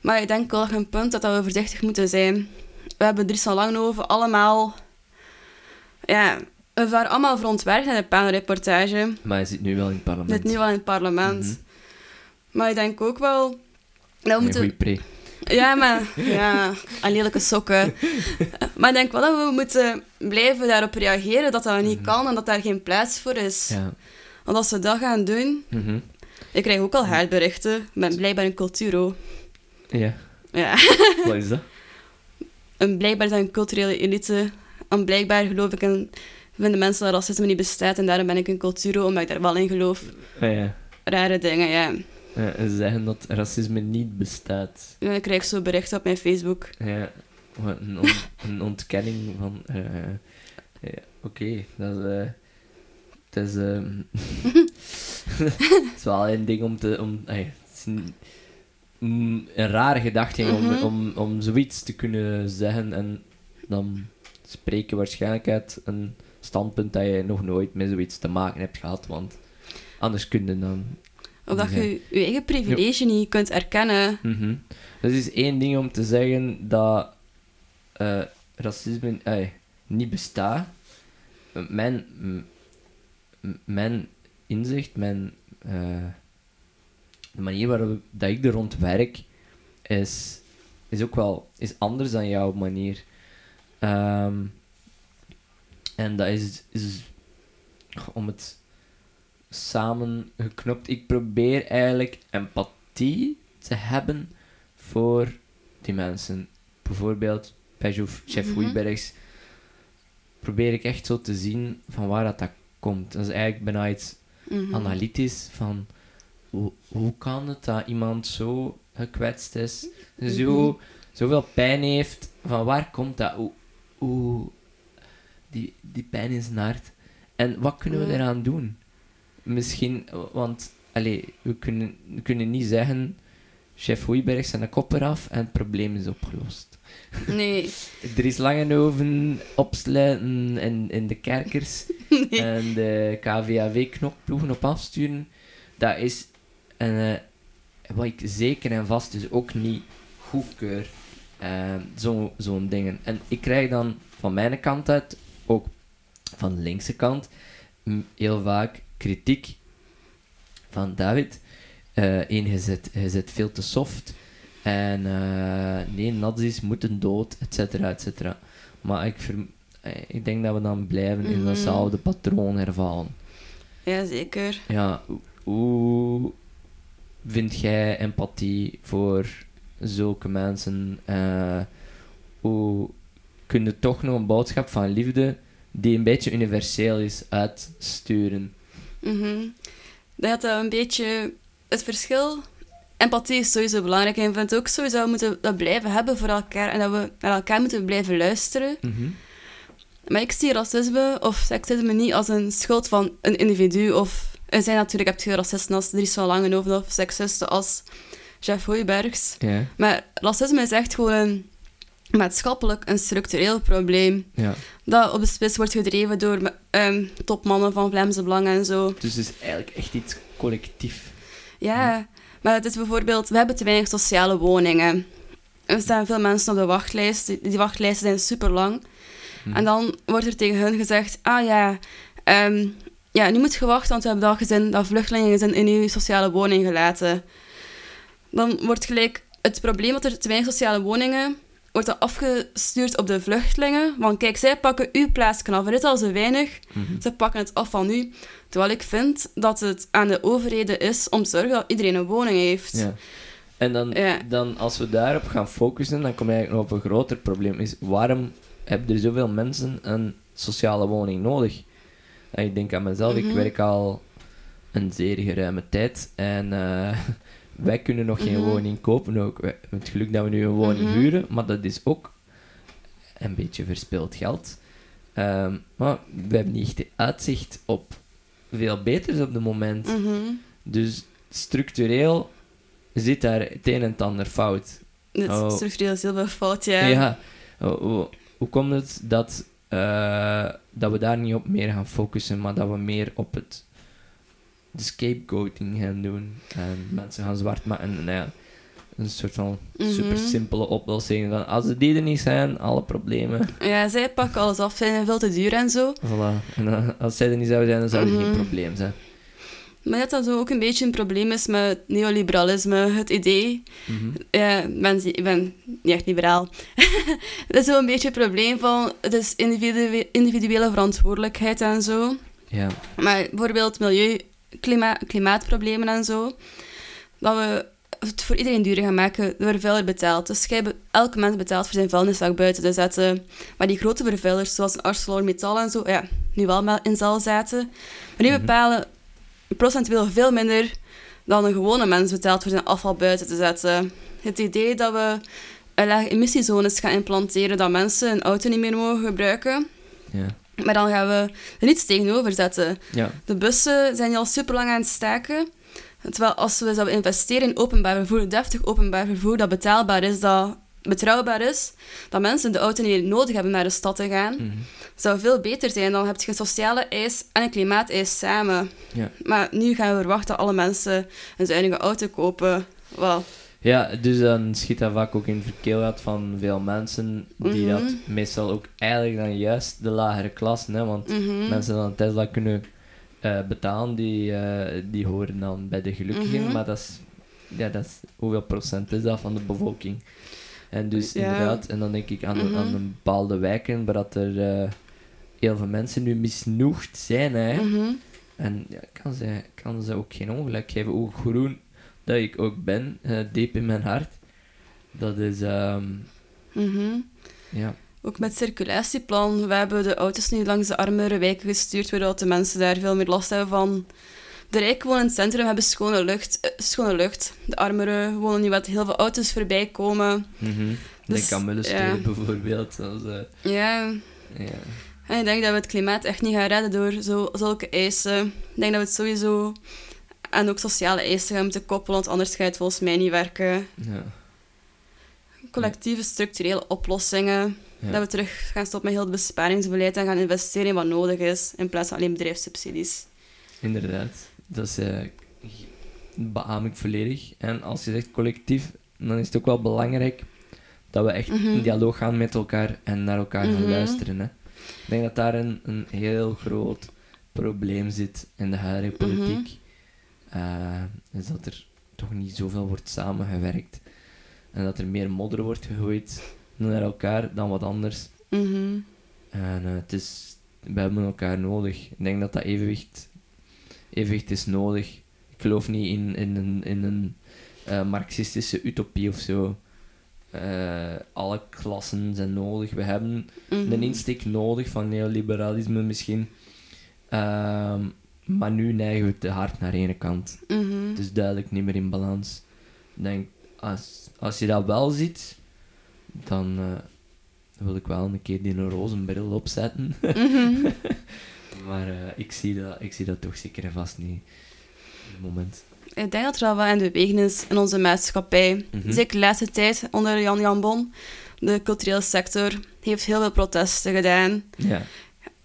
Maar ik denk wel dat je een punt dat we voorzichtig moeten zijn. We hebben Dries van Langenhoven allemaal... Ja, we waren allemaal verontwaardigd in de panelreportage. Maar hij zit nu wel in het parlement. Dit nu wel in het parlement. Mhm. Maar ik denk ook wel... Dat we moeten... Ja, maar... Ja, en lelijke sokken. Maar ik denk wel dat we moeten blijven daarop reageren dat dat niet kan en dat daar geen plaats voor is. Ja. Want als we dat gaan doen... Mhm. Ik krijg ook al haatberichten. Ben blijkbaar een culturo. Ja. Ja. Wat is dat? En blijkbaar een culturele elite. En blijkbaar geloof ik in... Vinden mensen dat racisme niet bestaat en daarom ben ik een culturo, omdat ik daar wel in geloof. Ja. Rare dingen, ja. Ja, en zeggen dat racisme niet bestaat. ja ik krijg zo berichten op mijn Facebook. Ja, een, on- een ontkenning van. eh, ja, Oké, dat is. eh, het is. ehm, het is wel een ding om te. Om, het is een, mm, een rare gedachte om, Mhm. om, om zoiets te kunnen zeggen en dan spreken waarschijnlijk uit een standpunt dat je nog nooit met zoiets te maken hebt gehad, want anders kun je dan Of dat Ja. je je eigen privilege niet kunt erkennen. Mhm. Dus het is één ding om te zeggen dat eh, racisme niet bestaat. Mijn, mijn inzicht, mijn, eh, de manier waarop dat ik er rond werk, is, is ook wel is anders dan jouw manier. Ehm, en dat is, is om het samen geknopt. Ik probeer eigenlijk empathie te hebben voor die mensen. Bijvoorbeeld bij Chef Chef Mhm. Hoeibergs probeer ik echt zo te zien van waar dat, dat komt. Dat is eigenlijk bijna iets Mhm. analytisch van hoe, hoe kan het dat iemand zo gekwetst is, zo, zoveel pijn heeft, van waar komt dat? Hoe, hoe, die, die pijn in zijn hart. En wat kunnen we eraan doen? Misschien, want allee, we, kunnen, we kunnen niet zeggen, chef Hoeiberg zijn de kop eraf en het probleem is opgelost. Nee. Er is Langenhoven opsluiten in, in de kerkers nee. en de KVAV-knokploegen op afsturen, dat is een, eh, wat ik zeker en vast dus ook niet goedkeur. zo- Zo'n dingen. En ik krijg dan van mijn kant uit, ook van de linkse kant, heel vaak kritiek van David. eh één, je zit, je zit veel te soft. En eh, nee, nazi's moeten dood, et cetera, et cetera. Maar ik, verm- eh, ik denk dat we dan blijven in Mhm. datzelfde patroon hervallen. Ja, zeker. Ja, hoe- hoe vind jij empathie voor zulke mensen? Eh, hoe kun je toch nog een boodschap van liefde die een beetje universeel is uitsturen? Ik denk dat dat een beetje het verschil... Empathie is sowieso belangrijk. En ik vind ook sowieso dat we moeten dat blijven hebben voor elkaar. En dat we naar elkaar moeten blijven luisteren. Mhm. Maar ik zie racisme of seksisme niet als een schuld van een individu. Of er zijn natuurlijk heb je racisten als Dries van Langenhoven of seksisten als Jeff Hoijbergs. Ja, Maar racisme is echt gewoon een maatschappelijk, een structureel probleem. ja. Dat op de spits wordt gedreven door ehm, topmannen van Vlaamse Belang en zo. Dus het is eigenlijk echt iets collectief. Ja, maar het is bijvoorbeeld, we hebben te weinig sociale woningen. Er staan veel mensen op de wachtlijst. Die, die wachtlijsten zijn super lang. Hm. En dan wordt er tegen hun gezegd: Ah ja, ehm, ja, nu moet je wachten, want we hebben dat gezin, dat vluchtelingengezin in uw sociale woning gelaten. Dan wordt gelijk het probleem dat er te weinig sociale woningen wordt dan afgestuurd op de vluchtelingen. Want kijk, zij pakken uw plaatsje af. Er is al zo weinig. Mhm. Ze pakken het af van u. Terwijl ik vind dat het aan de overheden is om te zorgen dat iedereen een woning heeft. Ja. En dan, Ja. dan, als we daarop gaan focussen, dan kom je eigenlijk nog op een groter probleem. Is waarom hebben er zoveel mensen een sociale woning nodig? En ik denk aan mezelf, ik Mhm. werk al een zeer geruime tijd en eh, wij kunnen nog geen Mhm. woning kopen. Ook. Wij hebben het geluk dat we nu een woning Mhm. huren, maar dat is ook een beetje verspild geld. Ehm, maar we hebben niet echt uitzicht op veel beters op het moment. Mhm. Dus structureel zit daar het een en het ander fout. Dit Oh. structureel is heel veel fout, ja. Ja. Hoe, hoe, hoe komt het dat, eh, dat we daar niet op meer gaan focussen, maar dat we meer op het de scapegoating gaan doen en mensen gaan zwart maken? En, ja, een soort van Mhm. super simpele oplossing. Van, als die er niet zijn, alle problemen. Ja, zij pakken alles af, zijn veel te duur en zo. Voilà. En dan, als zij er niet zouden zijn, dan zou er geen Mhm. probleem zijn. Maar dat dat zo ook een beetje een probleem is met neoliberalisme, het idee. Mhm. Ja, ik ben, ik ben niet echt liberaal. dat is zo een beetje het probleem van, het is individu- individuele verantwoordelijkheid en zo. Ja. Maar bijvoorbeeld milieu, klima, klimaatproblemen en zo. Dat we het voor iedereen duurder gaan maken door vuiler betaalt. Dus jij elke mens betaalt voor zijn vuilniszak buiten te zetten. Maar die grote vervuilers, zoals ArcelorMittal en zo, ja, nu wel in zal zaten. Maar die Mhm. bepalen procentueel veel minder dan een gewone mens betaalt voor zijn afval buiten te zetten. Het idee dat we lage emissiezones gaan implanteren, dat mensen een auto niet meer mogen gebruiken. Ja. Maar dan gaan we er niets tegenover zetten. Ja. De bussen zijn al super lang aan het staken. Terwijl als we zouden investeren in openbaar vervoer, deftig openbaar vervoer, dat betaalbaar is, dat betrouwbaar is, dat mensen de auto niet nodig hebben naar de stad te gaan, Mhm. zou veel beter zijn. Dan heb je een sociale eis en een klimaateis samen. Ja. Maar nu gaan we verwachten dat alle mensen een zuinige auto kopen. Wel, Ja, dus dan schiet dat vaak ook in verkeelheid van veel mensen, die Mhm. dat meestal ook eigenlijk dan juist de lagere klassen, hè, want mhm. mensen die dan een Tesla kunnen eh, betalen, die, eh, die horen dan bij de gelukkigen, Mhm. maar dat is, ja, dat is, hoeveel procent is dat van de bevolking? En dus Ja. inderdaad, en dan denk ik aan, aan een bepaalde wijken waar dat er eh, heel veel mensen nu misnoegd zijn, hè. En ja, kan, ze, kan ze ook geen ongelijk geven, hoe groen dat ik ook ben, eh, diep in mijn hart. Dat is, ehm, Mhm. ja, Ook met het circulatieplan. We hebben de auto's nu langs de armere wijken gestuurd, waardoor de mensen daar veel meer last hebben van. De rijken wonen in het centrum, hebben schone lucht. eh, schone lucht. De armeren wonen nu wat heel veel auto's voorbij komen. mhm. Dus, denk aan ja. bijvoorbeeld. Eh, Ja, ja. en ik denk dat we het klimaat echt niet gaan redden door zo, zulke eisen. Ik denk dat we het sowieso en ook sociale eisen gaan moeten koppelen, want anders gaat het volgens mij niet werken. Ja. Collectieve structurele oplossingen. Ja. Dat we terug gaan stoppen met heel het besparingsbeleid en gaan investeren in wat nodig is, in plaats van alleen bedrijfssubsidies. Inderdaad, dat is, beaam ik volledig. En als je zegt collectief, dan is het ook wel belangrijk dat we echt Mhm. in dialoog gaan met elkaar en naar elkaar gaan Mhm. luisteren. Hè. Ik denk dat daar een, een heel groot probleem zit in de huidige Mhm. politiek. Eh, is dat er toch niet zoveel wordt samengewerkt. En dat er meer modder wordt gegooid naar elkaar dan wat anders. Mhm. En eh, het is, we hebben elkaar nodig. Ik denk dat dat evenwicht, evenwicht is nodig. Ik geloof niet in, in een, in een eh, marxistische utopie of zo. Alle klassen zijn nodig. We hebben Mhm. een insteek nodig van neoliberalisme misschien. Ehm, maar nu neigen we te hard naar ene kant. Mhm. Het is duidelijk niet meer in balans. Ik denk, als, als je dat wel ziet, dan eh, wil ik wel een keer die rozenbril opzetten. Mhm. maar eh, ik, zie dat, ik zie dat toch zeker en vast niet op het moment. Ik denk dat er al wat de beweging is in onze maatschappij. Mhm. Zeker de laatste tijd onder Jan Jan Bon. De culturele sector heeft heel veel protesten gedaan. Ja,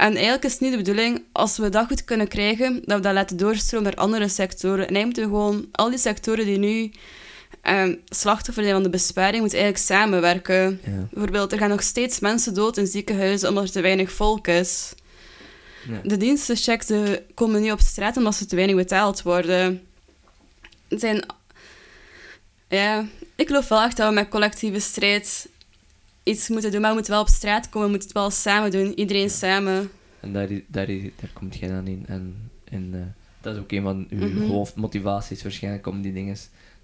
En eigenlijk is het niet de bedoeling, als we dat goed kunnen krijgen, dat we dat laten doorstromen naar andere sectoren. En eigenlijk moeten we gewoon al die sectoren die nu ehm, slachtoffer zijn van de besparing, moeten eigenlijk samenwerken. ja, Bijvoorbeeld, er gaan nog steeds mensen dood in ziekenhuizen omdat er te weinig volk is. ja. De dienstenchecks eh, komen nu op straat omdat ze te weinig betaald worden. Het zijn... Ja, ik geloof wel echt dat we met collectieve strijd iets moeten doen, maar we moeten wel op straat komen, we moeten het wel samen doen, iedereen samen. En daar, daar, daar komt jij dan in. En, en eh, dat is ook een van uw Mhm. hoofdmotivaties waarschijnlijk om die dingen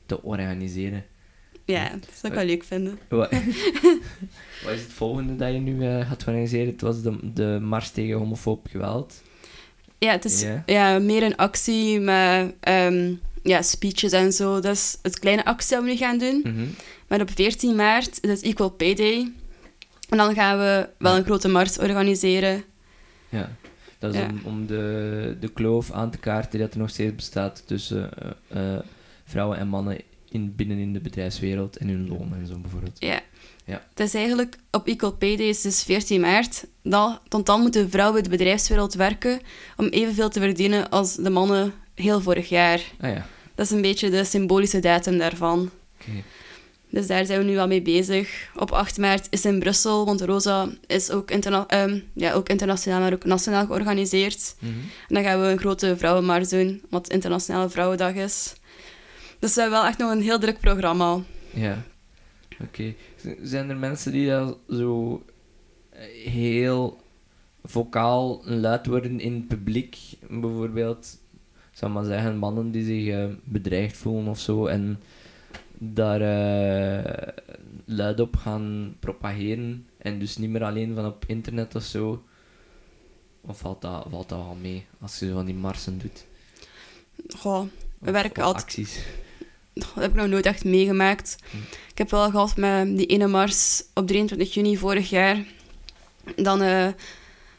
te organiseren. Ja, dat zou ik wel leuk vinden. Wat, wat is het volgende dat je nu eh, gaat organiseren? Het was de, de Mars tegen homofoob geweld. Ja, het is Ja. ja, meer een actie met ehm, ja, speeches en zo. Dat is het kleine actie dat we nu gaan doen. Mhm. Maar op 14 maart is het Equal Pay Day. En dan gaan we wel een grote mars organiseren. Ja, dat is Ja. om, om de, de kloof aan te kaarten dat er nog steeds bestaat tussen eh, eh, vrouwen en mannen in, binnen in de bedrijfswereld en hun loon en zo bijvoorbeeld. Ja. Ja. Het is eigenlijk op Equal Pay Day, is dus 14 maart. Dat, want dan moeten vrouwen in de bedrijfswereld werken om evenveel te verdienen als de mannen heel vorig jaar. Ah ja, Dat is een beetje de symbolische datum daarvan. oké. Dus daar zijn we nu wel mee bezig. Op 8 maart is in Brussel, want Rosa is ook, interna ehm, ja, ook internationaal, maar ook nationaal georganiseerd. Mhm. En dan gaan we een grote vrouwenmars doen, wat Internationale Vrouwendag is. Dus we hebben wel echt nog een heel druk programma. Ja. Oké. Zijn er mensen die dat zo eh, heel vocaal luid worden in het publiek? Bijvoorbeeld, zou maar zeggen, mannen die zich eh, bedreigd voelen of zo en daar eh, luid op gaan propageren en dus niet meer alleen van op internet of zo? Of valt dat, valt dat wel mee als je zo van die marsen doet? Goh, we werken altijd acties. Dat heb ik nog nooit echt meegemaakt. Hm. Ik heb wel gehad met die ene mars op 23 juni vorig jaar. Dan, eh,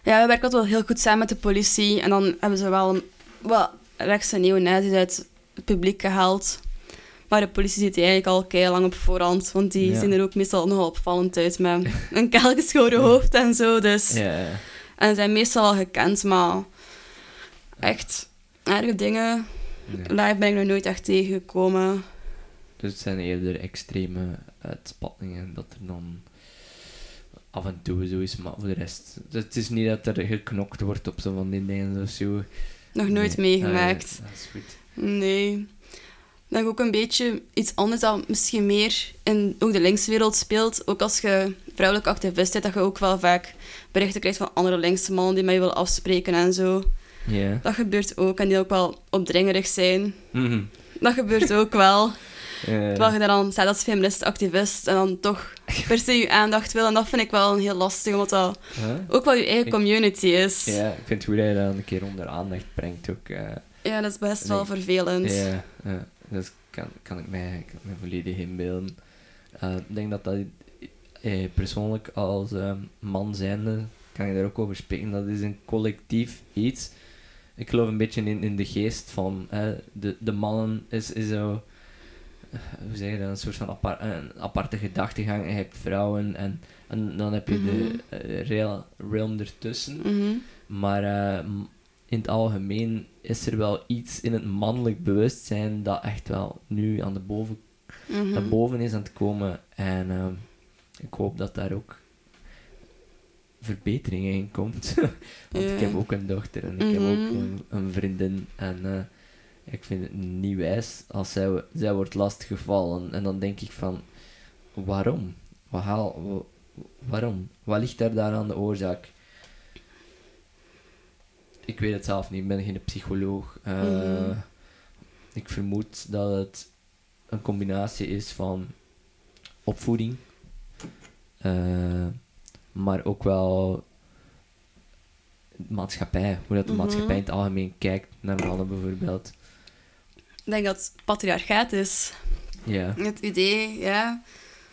ja, we werken altijd wel heel goed samen met de politie. En dan hebben ze wel een, wat rechtse neonazis uit het publiek gehaald. Maar de politie zit eigenlijk al kei lang op voorhand. Want die Ja. zien er ook meestal nogal opvallend uit met een kaalgeschoren hoofd en zo. Dus. Ja, ja. En zijn meestal al gekend, maar echt erge dingen. Live ben ik nog nooit echt tegengekomen. Dus het zijn eerder extreme uitspattingen dat er dan af en toe zo is, maar voor de rest. Dus het is niet dat er geknokt wordt op zo van die dingen of zo. Nog nooit Nee. meegemaakt. Ah, ja, dat is goed. Nee. Denk ook een beetje iets anders dat misschien meer in ook de linkswereld speelt. Ook als je vrouwelijke activist bent, dat je ook wel vaak berichten krijgt van andere linkse mannen die met je willen afspreken en zo. Dat gebeurt ook en die ook wel opdringerig zijn. Mhm. Dat gebeurt ook wel. Terwijl je dan staat als feminist-activist en dan toch per se je aandacht wil. En dat vind ik wel een heel lastig, omdat dat Huh? ook wel je eigen Ik- community is. Ja, ik vind het goed dat je dat een keer onder aandacht brengt ook. eh. Ja, dat is best wel vervelend. ja, dat kan, kan, ik mij, kan mij volledig inbeelden. Eh, ik denk dat dat eh, persoonlijk als eh, man zijnde, kan je daar ook over spreken, dat is een collectief iets. Ik geloof een beetje in, in de geest van eh, de, de mannen is, is zo, hoe zeg je dat, een soort van apart, een aparte gedachtegang. Je hebt vrouwen en, en dan heb je Mhm. de eh, real, realm ertussen. Mhm. Maar in het algemeen is er wel iets in het mannelijk bewustzijn dat echt wel nu aan de boven, Mhm. naar boven is aan het komen. En ehm, ik hoop dat daar ook verbetering in komt. Want ik heb ook een dochter en ik heb ook Mhm. een, een vriendin. En eh, ik vind het niet wijs als zij, zij wordt lastiggevallen. En dan denk ik van, waarom? Wat haal, waarom? Wat ligt daar daar aan de oorzaak? Ik weet het zelf niet, ik ben geen psycholoog. Eh, Mhm. Ik vermoed dat het een combinatie is van opvoeding, eh, maar ook wel maatschappij, hoe dat de Mhm. maatschappij in het algemeen kijkt naar mannen bijvoorbeeld. Ik denk dat het patriarchaat is. Ja. Het idee, ja,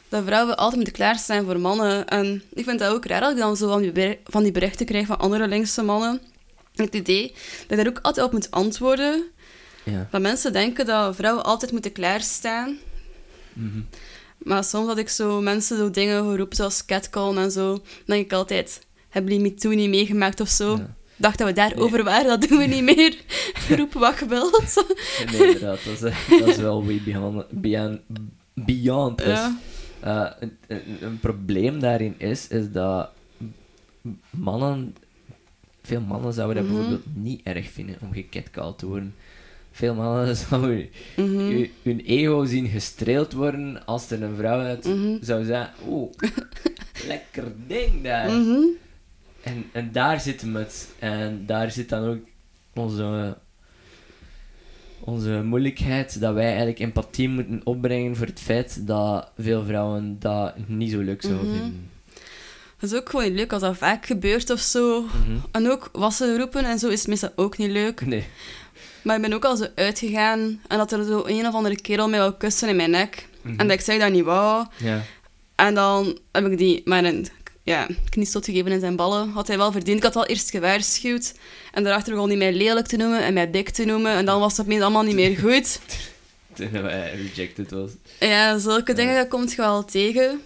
dat vrouwen altijd moeten klaarstaan voor mannen. En ik vind dat ook raar dat ik dan zo van die, ber- van die berichten krijg van andere linkse mannen. Het idee dat je daar ook altijd op moet antwoorden. ja. Dat mensen denken dat vrouwen altijd moeten klaarstaan. Mhm. Maar soms had ik zo mensen zo dingen geroepen zoals catcall en zo. Dan denk ik altijd, hebben die MeToo niet meegemaakt of zo? Ja. dacht dat we daarover waren, dat doen we niet meer. Roep wat. Nee, inderdaad, dat is, eh, dat is wel way beyond, beyond. Ja. Eh, een, een, een probleem daarin is, is dat mannen, veel mannen zouden dat Mhm. bijvoorbeeld niet erg vinden om gecatcalled te worden. Veel mannen zouden Mhm. u- hun ego zien gestreeld worden als er een vrouw uit Mhm. zou zeggen, oh, lekker ding daar. En, en daar zit hem het. En daar zit dan ook onze, onze moeilijkheid, dat wij eigenlijk empathie moeten opbrengen voor het feit dat veel vrouwen dat niet zo leuk zouden vinden. Het is ook gewoon niet leuk als dat vaak gebeurt of zo. Mhm. En ook wat ze roepen en zo is meestal ook niet leuk. Nee. Maar ik ben ook al zo uitgegaan en dat er zo een of andere kerel mij wou kussen in mijn nek. Mhm. En dat ik zei dat niet wou. Ja. En dan heb ik die maar een ja, gegeven in zijn ballen. Had hij wel verdiend. Ik had wel eerst gewaarschuwd. En daarachter begon hij mij lelijk te noemen en mij dik te noemen. En dan was het opeens allemaal niet meer goed. Toen hij rejected was. Ja, zulke dingen dat komt je wel tegen.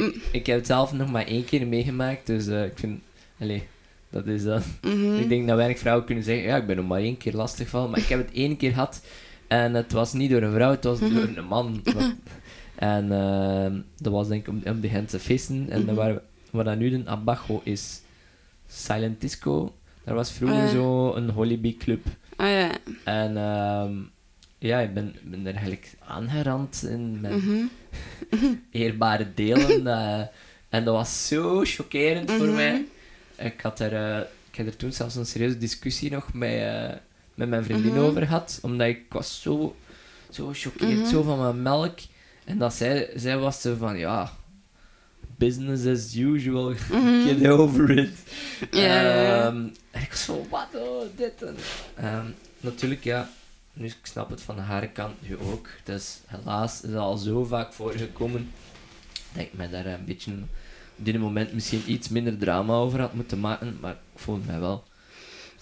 Mm. Ik, ik heb het zelf nog maar één keer meegemaakt, dus eh, ik vind... Allee, dat is dat. Mhm. Ik denk dat weinig vrouwen kunnen zeggen, ja, ik ben nog maar één keer lastiggevallen, maar ik heb het één keer gehad. En het was niet door een vrouw, het was Mhm. door een man. Wat- En ehm, dat was denk ik om, om de Gentse feesten. En dan Mhm. waar, waar dat nu de Abajo is, Silent Disco. Daar was vroeger Ah, zo een Hollybee club. Ah ja. En ehm, ja, ik ben, ben er eigenlijk aangerand in mijn. Eerbare delen. eh, en dat was zo chockerend voor Mhm. mij. Ik had er, eh, ik heb er toen zelfs een serieuze discussie nog met, eh, met mijn vriendin Mhm. over gehad. Omdat ik was zo, zo gechoqueerd Mhm. zo van mijn melk. En dat zij, zij was zo van, ja, business as usual, Mhm. get over it. Ehm, en ik was zo, wat, oh, dit en... Ehm, natuurlijk, ja, nu ik snap het van haar kant nu ook. Dus helaas is het al zo vaak voorgekomen dat ik mij daar een beetje op dit moment misschien iets minder drama over had moeten maken, maar ik voel mij wel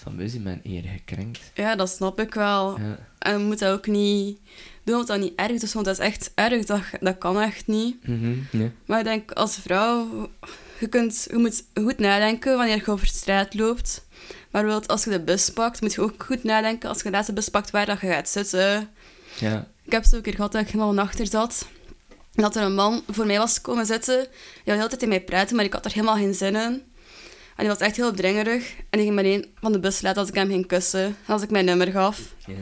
van in mijn eer gekrenkt. Ja, dat snap ik wel. Ja. En je moet dat ook niet doen, omdat dat niet erg is, want dat is echt erg. Dat, dat kan echt niet. Mhm, nee. Maar ik denk, als vrouw, je, kunt, je moet goed nadenken wanneer je over straat loopt. Maar bijvoorbeeld als je de bus pakt, moet je ook goed nadenken als je de laatste bus pakt waar dat je gaat zitten. Ja. Ik heb zo een keer gehad dat ik helemaal achter zat. En dat er een man voor mij was komen zitten. Die wilde de hele tijd in mij praten, maar ik had er helemaal geen zin in. En die was echt heel opdringerig. En die ging meteen van de bus laten als ik hem ging kussen. En als ik mijn nummer gaf. Yes.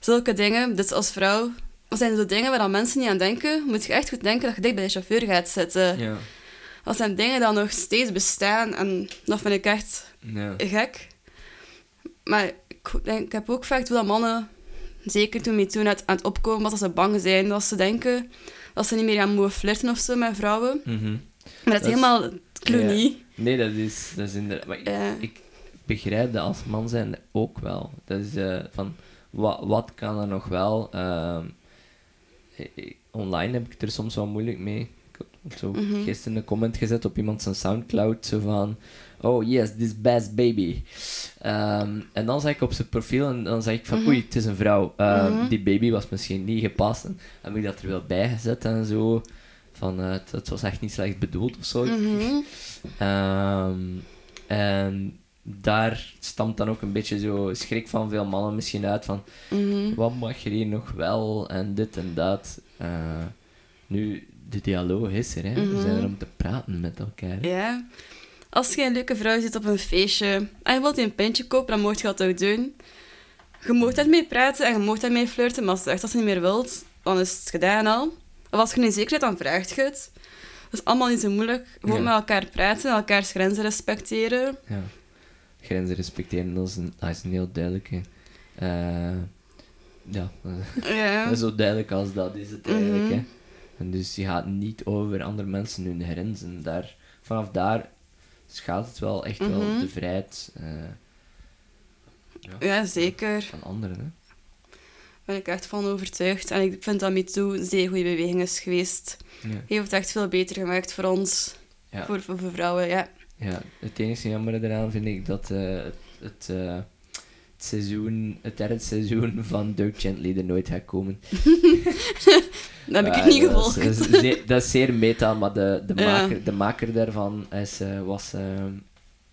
Zulke dingen, dus als vrouw... Dat zijn zo dingen waar dan mensen niet aan denken. Moet je echt goed denken dat je dicht bij de chauffeur gaat zitten. Ja. Dat zijn dingen die nog steeds bestaan. En dat vind ik echt Ja. gek. Maar ik, denk, ik heb ook vaak toen dat mannen, zeker toen MeToo net aan het opkomen was, dat ze bang zijn. Dat ze denken dat ze niet meer gaan mogen flirten of zo met vrouwen. Mhm. Maar dat is Dat is- helemaal Ja. niet. Nee, dat is, dat is inderdaad... maar ik- begrijp dat als man zijn ook wel. Dat is eh, van, wat, wat kan er nog wel? Ehm, eh, eh, online heb ik er soms wel moeilijk mee. Ik heb zo Mhm. gisteren een comment gezet op iemand zijn Soundcloud, zo van, oh yes, this best baby. Ehm, en dan zag ik op zijn profiel en dan zeg ik van, Mhm. oei, het is een vrouw. Ehm, Mhm. Die baby was misschien niet gepast. En heb ik dat er wel bij gezet en zo. Van, eh, het, het was echt niet slecht bedoeld of zo. Mhm. Ehm, en daar stamt dan ook een beetje zo schrik van veel mannen misschien uit van wat mag er hier nog wel en dit en dat. Eh, nu, de dialoog is er, hè. we zijn er om te praten met elkaar. Ja. Als je een leuke vrouw ziet op een feestje en je wilt een pintje kopen, dan moet je dat ook doen. Je mag daarmee praten en je mag daarmee flirten, maar als je echt dat niet meer wilt, dan is het gedaan al. Of als je niet zeker bent, dan vraagt je het. Dat is allemaal niet zo moeilijk. Gewoon Ja. met elkaar praten, elkaars grenzen respecteren. Ja. Grenzen respecteren, dat is een, dat is een heel duidelijke. Eh, ja, Ja. zo duidelijk als dat is het eigenlijk. Mhm. hè. En dus je gaat niet over andere mensen hun grenzen. Daar, vanaf daar schaadt het wel echt wel Mhm. de vrijheid eh, ja, ja, zeker. van anderen. Hè. Daar ben ik echt van overtuigd. En ik vind dat MeToo een zeer goede beweging is geweest. Ja. Heeft het echt veel beter gemaakt voor ons, Ja. voor, voor, voor vrouwen, ja. Ja, het enige jammer eraan vind ik dat eh, het, eh, het seizoen, het derde seizoen van Dirk Gently er nooit gaat komen. Dat heb ik Ja, niet dat gevolgd. is- Dat is, zeer, dat is zeer meta, maar de, de, Ja. maker, de maker daarvan is, eh, was eh,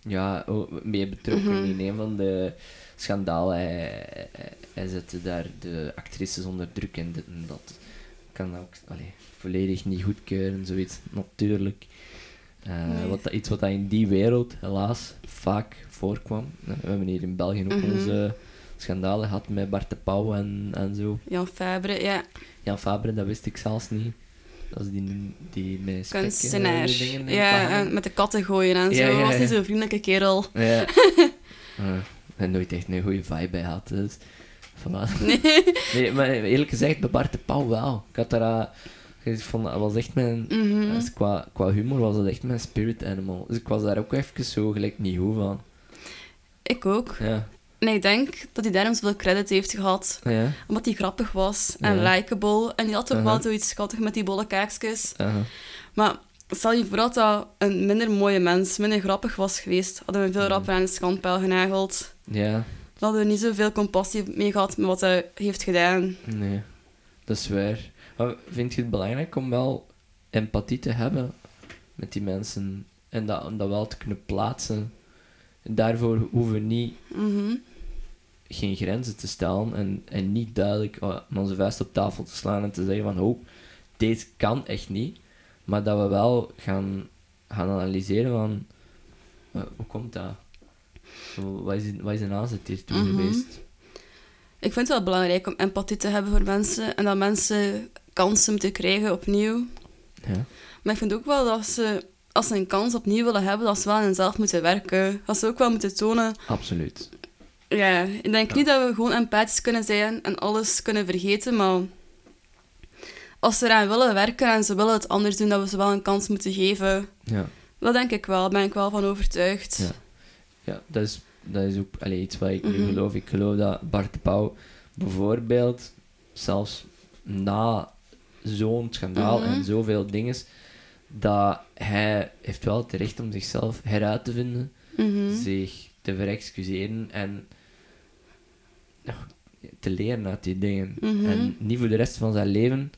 ja, mee betrokken Mhm. in een van de schandalen. Hij, zette daar de actrices onder druk en dit en dat. kan ook allee, volledig niet goedkeuren, zoiets. Natuurlijk. Eh, Nee. wat, iets wat in die wereld helaas vaak voorkwam. Eh, We hebben hier in België ook Mhm. onze schandalen gehad met Bart de Pauw en, en zo. Jan Fabre, ja. Jan Fabre, dat wist ik zelfs niet. Dat is die, die met eh, Kunstenaar. dingen in Ja, en met de katten gooien en zo. Ja, ja, was niet zo'n vriendelijke kerel. Ja. Eh, en nooit echt een goede vibe bij had. Dus. Voilà. Nee. Nee, maar eerlijk gezegd, bij Bart de Pauw wel. Ik had daar... eh, ik vond, dat was echt mijn... Mhm. dus qua, qua humor was dat echt mijn spirit animal. Dus ik was daar ook even zo gelijk niet goed van. Ik ook. Ja. En ik denk dat hij daarom zoveel credit heeft gehad. Ja. Omdat hij grappig was en Ja. likable. En die had ook Uh-huh. wel zoiets schattig met die bolle kaakjes. aha. Maar stel je voor dat dat een minder mooie mens, minder grappig was geweest, hadden we veel Mhm. rapper aan de schandpaal genageld. Ja. Dan hadden we niet zoveel compassie mee gehad met wat hij heeft gedaan. Nee. Dat is waar. Maar vind je het belangrijk om wel empathie te hebben met die mensen? En dat, om dat wel te kunnen plaatsen? Daarvoor hoeven we niet Mhm. geen grenzen te stellen en, en niet duidelijk uh, onze vuist op tafel te slaan en te zeggen van oh, deze kan echt niet. Maar dat we wel gaan, gaan analyseren van, eh, hoe komt dat? Wat is, wat is een aanzet hiertoe Mhm. geweest? Ik vind het wel belangrijk om empathie te hebben voor mensen en dat mensen kansen moeten krijgen opnieuw. Ja. Maar ik vind ook wel dat ze, als ze een kans opnieuw willen hebben, dat ze wel aan hunzelf moeten werken. Dat ze ook wel moeten tonen. Absoluut. Ja, ik denk niet dat we gewoon empathisch kunnen zijn en alles kunnen vergeten, maar als ze eraan willen werken en ze willen het anders doen, dat we ze wel een kans moeten geven. Ja. Dat denk ik wel, daar ben ik wel van overtuigd. Ja. Ja, dat is, dat is ook iets wat ik nu Mhm. geloof. Ik geloof dat Bart Pauw bijvoorbeeld, zelfs na zo'n schandaal Mhm. en zoveel dingen, dat hij heeft wel het recht om zichzelf heruit te vinden, Mhm. zich te verexcuseren en te leren uit die dingen. Mhm. En niet voor de rest van zijn leven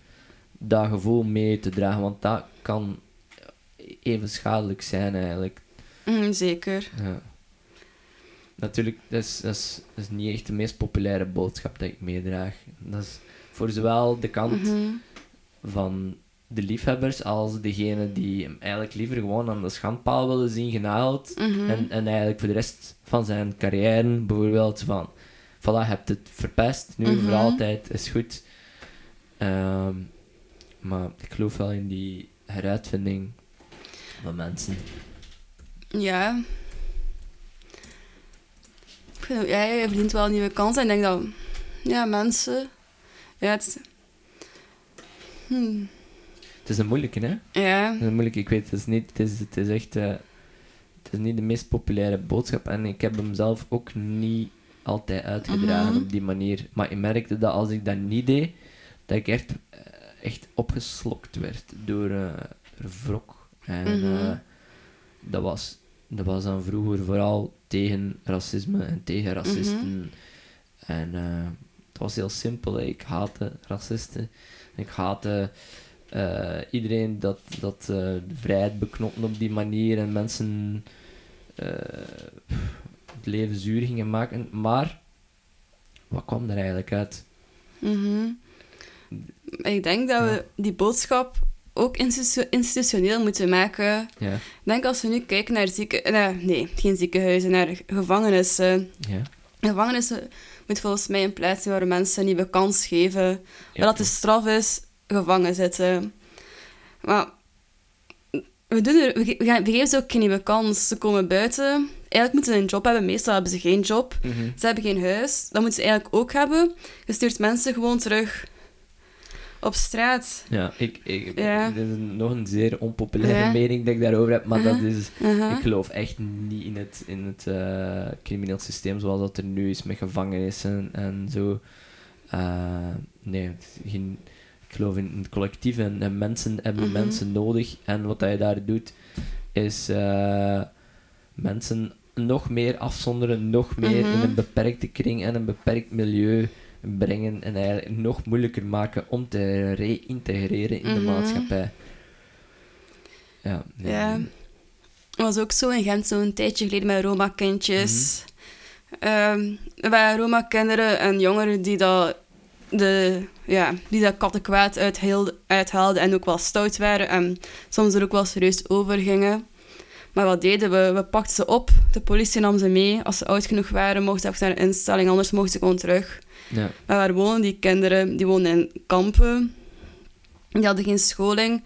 dat gevoel mee te dragen, want dat kan even schadelijk zijn eigenlijk. Mhm, zeker. Ja. Natuurlijk, dat is, dat, is, dat is niet echt de meest populaire boodschap dat ik meedraag. Dat is voor zowel de kant van de liefhebbers als degene die hem eigenlijk liever gewoon aan de schandpaal willen zien genageld. Mhm. En, en eigenlijk voor de rest van zijn carrière bijvoorbeeld van... Voilà, je hebt het verpest, nu Mhm. voor altijd, is goed. Ehm, maar ik geloof wel in die heruitvinding van mensen. Ja. Ik vind ja, je verdient wel een nieuwe kans. En ik denk dat... Ja, mensen... Ja, het... Hmm. Het is een moeilijke, hè? Ja. Dat is moeilijk, ik weet, het is, niet, het is, het is echt eh, het is niet de meest populaire boodschap. En ik heb hem zelf ook niet altijd uitgedragen Mhm. op die manier. Maar ik merkte dat als ik dat niet deed, dat ik echt, eh, echt opgeslokt werd door eh wrok. En Mhm. dat, was, dat was dan vroeger vooral tegen racisme en tegen racisten. En eh, het was heel simpel. hè. Ik haatte racisten. Ik haatte eh, iedereen dat, dat eh, de vrijheid beknotten op die manier en mensen eh, het leven zuur gingen maken. Maar wat kwam er eigenlijk uit? Mhm. Ik denk dat we die boodschap ook institu- institutioneel moeten maken. Ja, Ik denk als we nu kijken naar zieken... Nee, nee, geen ziekenhuizen, naar gevangenissen. ja. Gevangenissen moet volgens mij een plaats zijn waar mensen een nieuwe kans geven. Waar dat de straf is, gevangen zitten. Maar we, doen er, we, we gaan- we geven ze ook geen nieuwe kans. Ze komen buiten. Eigenlijk moeten ze een job hebben. Meestal hebben ze geen job. Mhm. Ze hebben geen huis. Dat moeten ze eigenlijk ook hebben. Je stuurt mensen gewoon terug op straat. Ja, ik, ik, Ja. dit is nog een zeer onpopulaire Ja. mening dat ik daarover heb, maar Uh-huh. dat is... Uh-huh. Ik geloof echt niet in het, in het eh, crimineel systeem zoals dat er nu is met gevangenissen en zo. Eh, nee, geen, ik geloof in het collectief en, en mensen hebben Mhm. mensen nodig. En wat hij daar doet, is eh, mensen nog meer afzonderen, nog meer Mhm. in een beperkte kring en een beperkt milieu brengen en eigenlijk nog moeilijker maken om te reïntegreren in de Mhm. maatschappij. Ja, nee. Ja. Was ook zo in Gent zo'n tijdje geleden met Roma-kindjes. Waren Roma-kinderen en jongeren die dat, de, ja, die dat kattenkwaad uithaalden, en ook wel stout waren en soms er ook wel serieus over gingen. Maar wat deden we? We pakten ze op, de politie nam ze mee. Als ze oud genoeg waren, mochten ze naar een instelling, anders mochten ze gewoon terug. Ja. Maar waar wonen die kinderen? Die wonen in kampen. Die hadden geen scholing.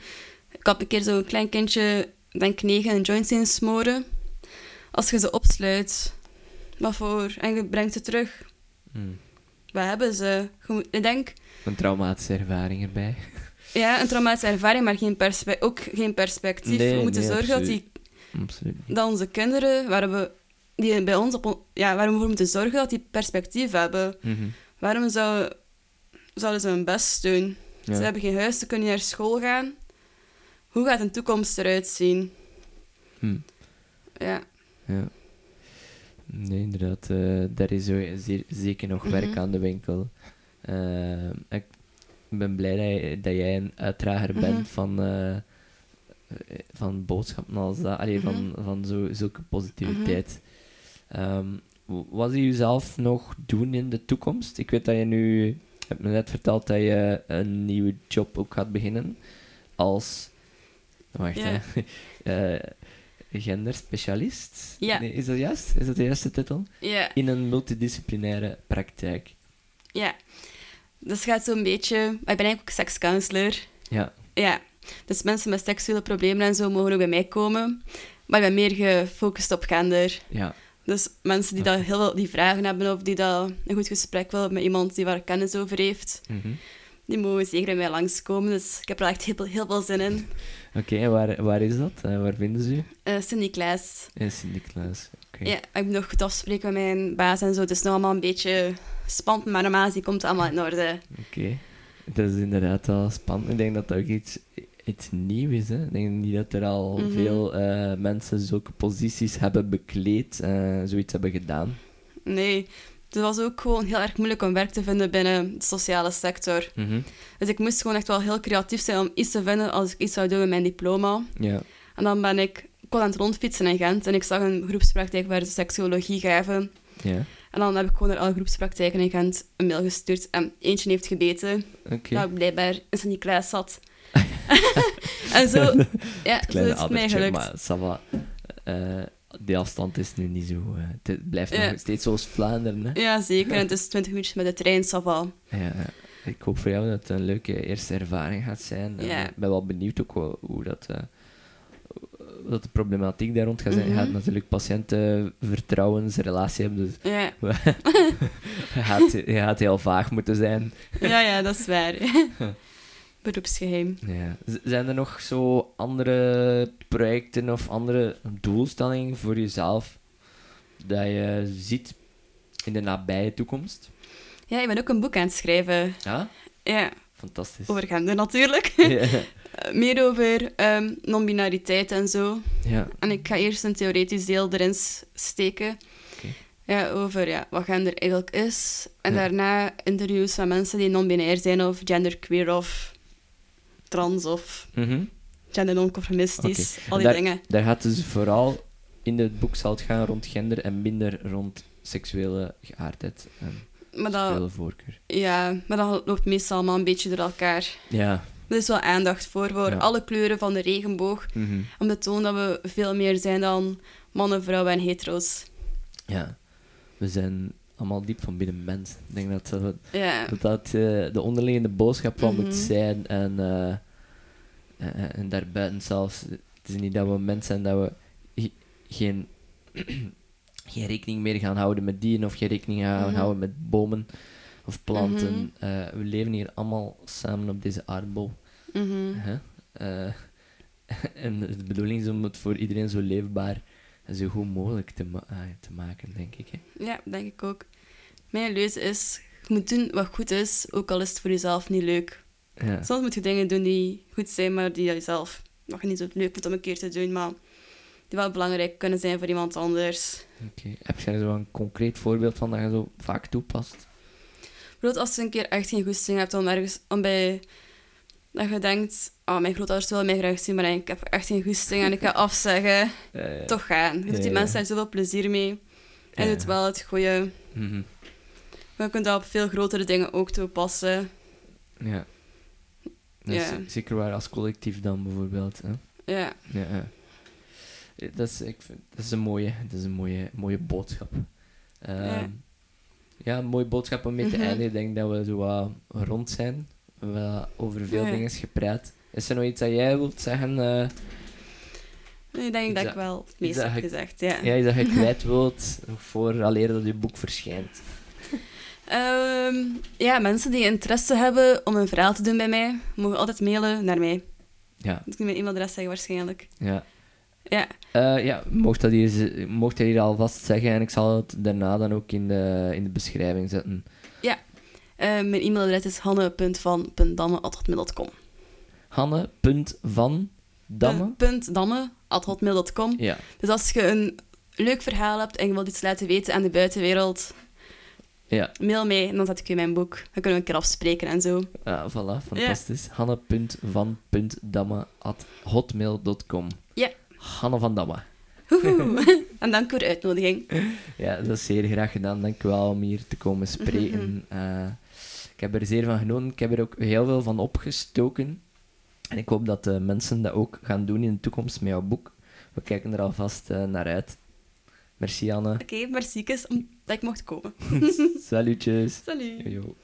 Ik had een keer zo'n klein kindje, denk negen, een joint zien smoren. Als je ze opsluit, wat voor? En je brengt ze terug. Hmm. Wat hebben ze? Ik denk, Een traumatische ervaring erbij. ja, een traumatische ervaring, maar geen perspe- ook geen perspectief. Nee, we moeten nee, zorgen dat, die, Absoluut. dat onze kinderen, waar we, die bij ons op, on- ja, waar we voor moeten zorgen dat die perspectief hebben. Mhm. Waarom zou, zouden ze hun best doen? Ja. Ze hebben geen huis, ze kunnen niet naar school gaan. Hoe gaat een toekomst eruit zien? Hm. Ja. Ja. Nee, inderdaad. eh, daar is zo zeer, zeker nog werk Mhm. aan de winkel. Eh, ik ben blij dat, je- dat jij een uitdrager Mhm. bent van, eh, van boodschappen als dat. Allee, van, Mhm. van zo, zulke positiviteit. Ehm, wat zie je zelf nog doen in de toekomst? Ik weet dat je nu Je hebt me net verteld dat je een nieuwe job ook gaat beginnen als... Wacht, Ja. hè. Genderspecialist? Ja. Nee, is dat juist? Is dat de juiste titel? Ja, In een multidisciplinaire praktijk. ja. Dus het gaat zo'n beetje... Ik ben eigenlijk ook sekscounselor. Ja. Ja. Dus mensen met seksuele problemen en zo mogen ook bij mij komen. Maar ik ben meer gefocust op gender. Ja. Dus mensen die, dat heel veel, die vragen hebben of die dat een goed gesprek willen met iemand die waar kennis over heeft, Mhm. Die mogen zeker bij mij langskomen. Dus ik heb er echt heel, heel veel zin in. Oké, waar, waar is dat? En waar vinden ze u? Uh, Sint-Niklaas. In Sint-Niklaas. Oké. Ja, ik moet nog goed afspreken met mijn baas en zo. Het is nog allemaal een beetje spannend, maar normaal die komt allemaal in orde. Oké. Dat is inderdaad wel spannend. Ik denk dat dat ook iets, iets nieuws is. Hè? Ik denk niet dat er al Mhm. veel eh, mensen zulke posities hebben bekleed, eh zoiets hebben gedaan. Nee, het was ook gewoon heel erg moeilijk om werk te vinden binnen de sociale sector. Dus ik moest gewoon echt wel heel creatief zijn om iets te vinden als ik iets zou doen met mijn diploma. Ja. En dan ben ik, ik aan het rondfietsen in Gent en ik zag een groepspraktijk waar ze seksuologie gaven. Ja. En dan heb ik gewoon naar alle groepspraktijken in Gent een mail gestuurd en eentje heeft gebeten. Dat ik blijkbaar in Sint-Niklaas zat. en zo, ja, zo is het mij gelukt. maar. Eh, de afstand is nu niet zo... eh, het blijft Ja. nog steeds zoals Vlaanderen. Hè? Ja, zeker. En het is 20 minuutjes met de trein, ça va. Ja, ja. ik hoop voor jou dat het een leuke eerste ervaring gaat zijn. Ja. Ik ben wel benieuwd ook hoe, hoe dat, eh, hoe dat de problematiek daar rond gaat zijn. Je Mhm. gaat natuurlijk patiëntenvertrouwensrelatie hebben, dus Ja, je gaat, je gaat heel vaag moeten zijn. ja, ja dat is waar. Beroepsgeheim. Ja. Zijn er nog zo andere projecten of andere doelstellingen voor jezelf dat je ziet in de nabije toekomst? Ja, ik ben ook een boek aan het schrijven. Ja? Ja, Fantastisch. over gender natuurlijk. Ja. Eh, Meer over ehm non-binariteit en zo. ja. En ik ga eerst een theoretisch deel erin steken. Oké. Ja, over ja, wat gender eigenlijk is. En Ja. daarna interviews met mensen die non-binair zijn of genderqueer of trans of Mhm. gender non-conformistisch. Al die Daar- dingen. Daar gaat dus vooral in het boek zal het gaan rond gender en minder rond seksuele geaardheid en Maar dat, seksuele voorkeur. ja, maar dat loopt meestal allemaal een beetje door elkaar. Ja. Er is wel aandacht voor, voor Ja. alle kleuren van de regenboog. Mhm. Om te tonen dat we veel meer zijn dan mannen, vrouwen en hetero's. Ja. We zijn allemaal diep van binnen mens. Ik denk dat dat, Ja, dat, dat eh, de onderliggende boodschap van Mhm. moet zijn. En, eh, en, en daarbuiten zelfs. Het is niet dat we mensen zijn dat we ge- geen, geen rekening meer gaan houden met dieren of geen rekening gaan Mhm. houden met bomen of planten. Mhm. Eh, we leven hier allemaal samen op deze aardbol. mhm. Eh, en de bedoeling is om het voor iedereen zo leefbaar en zo goed mogelijk te, ma- ah, te maken, denk ik. Hè? ja, denk ik ook. Mijn leuze is, je moet doen wat goed is, ook al is het voor jezelf niet leuk. Ja. Soms moet je dingen doen die goed zijn, maar die je zelf nog niet zo leuk vindt om een keer te doen, maar die wel belangrijk kunnen zijn voor iemand anders. Oké. Heb jij er zo een concreet voorbeeld van dat je zo vaak toepast? Bijvoorbeeld als je een keer echt geen goesting hebt om ergens, om bij, dat je denkt, oh, mijn grootouders willen mij graag zien, maar ik heb echt geen goesting en ik ga afzeggen. Toch gaan. Je doet die mensen daar zoveel plezier mee. En doet wel het goede. mhm. Maar je kunt dat op veel grotere dingen ook toepassen. Ja. Ja. Zeker waar als collectief dan bijvoorbeeld. Hè? Ja, Ja. Eh, Dat is, ik vind, dat is een mooie, dat is een mooie, mooie boodschap. Ehm, Ja. ja. een mooie boodschap om mee te Mhm. eindigen. Ik denk dat we zo wat rond zijn. We over veel dingen gepraat. Is er nog iets dat jij wilt zeggen? eh, ik denk dat dat- ik wel het heb ge- gezegd. Ja. ja, dat je kwijt wilt voor dat je boek verschijnt? Ehm, ja, mensen die interesse hebben om een verhaal te doen bij mij, mogen altijd mailen naar mij. Ja, Ik moet mijn e-mailadres zeggen waarschijnlijk. ja. Ja, Eh, ja, mocht dat, hier, mocht dat hier alvast zeggen en ik zal het daarna dan ook in de, in de beschrijving zetten. Eh, mijn e-mailadres is hanne.van.damme.hotmail.com Hanne.van.damme? Punt damme@hotmail.com. Ja. Dus als je een leuk verhaal hebt en je wilt iets laten weten aan de buitenwereld, Ja, mail mij en dan zet ik je in mijn boek. Dan kunnen we een keer afspreken en zo. ah, voilà, fantastisch. Hanne.van.damme.hotmail.com Ja. Hanne van Damme. En dank voor de uitnodiging. Ja, dat is zeer graag gedaan. Dank u wel om hier te komen spreken. Mhm. Eh, Ik heb er zeer van genoten. Ik heb er ook heel veel van opgestoken. En ik hoop dat de mensen dat ook gaan doen in de toekomst met jouw boek. We kijken er alvast eh, naar uit. Merci Anne. Oké, merci om dat ik mocht komen. Salutjes. Salut. Yo, yo.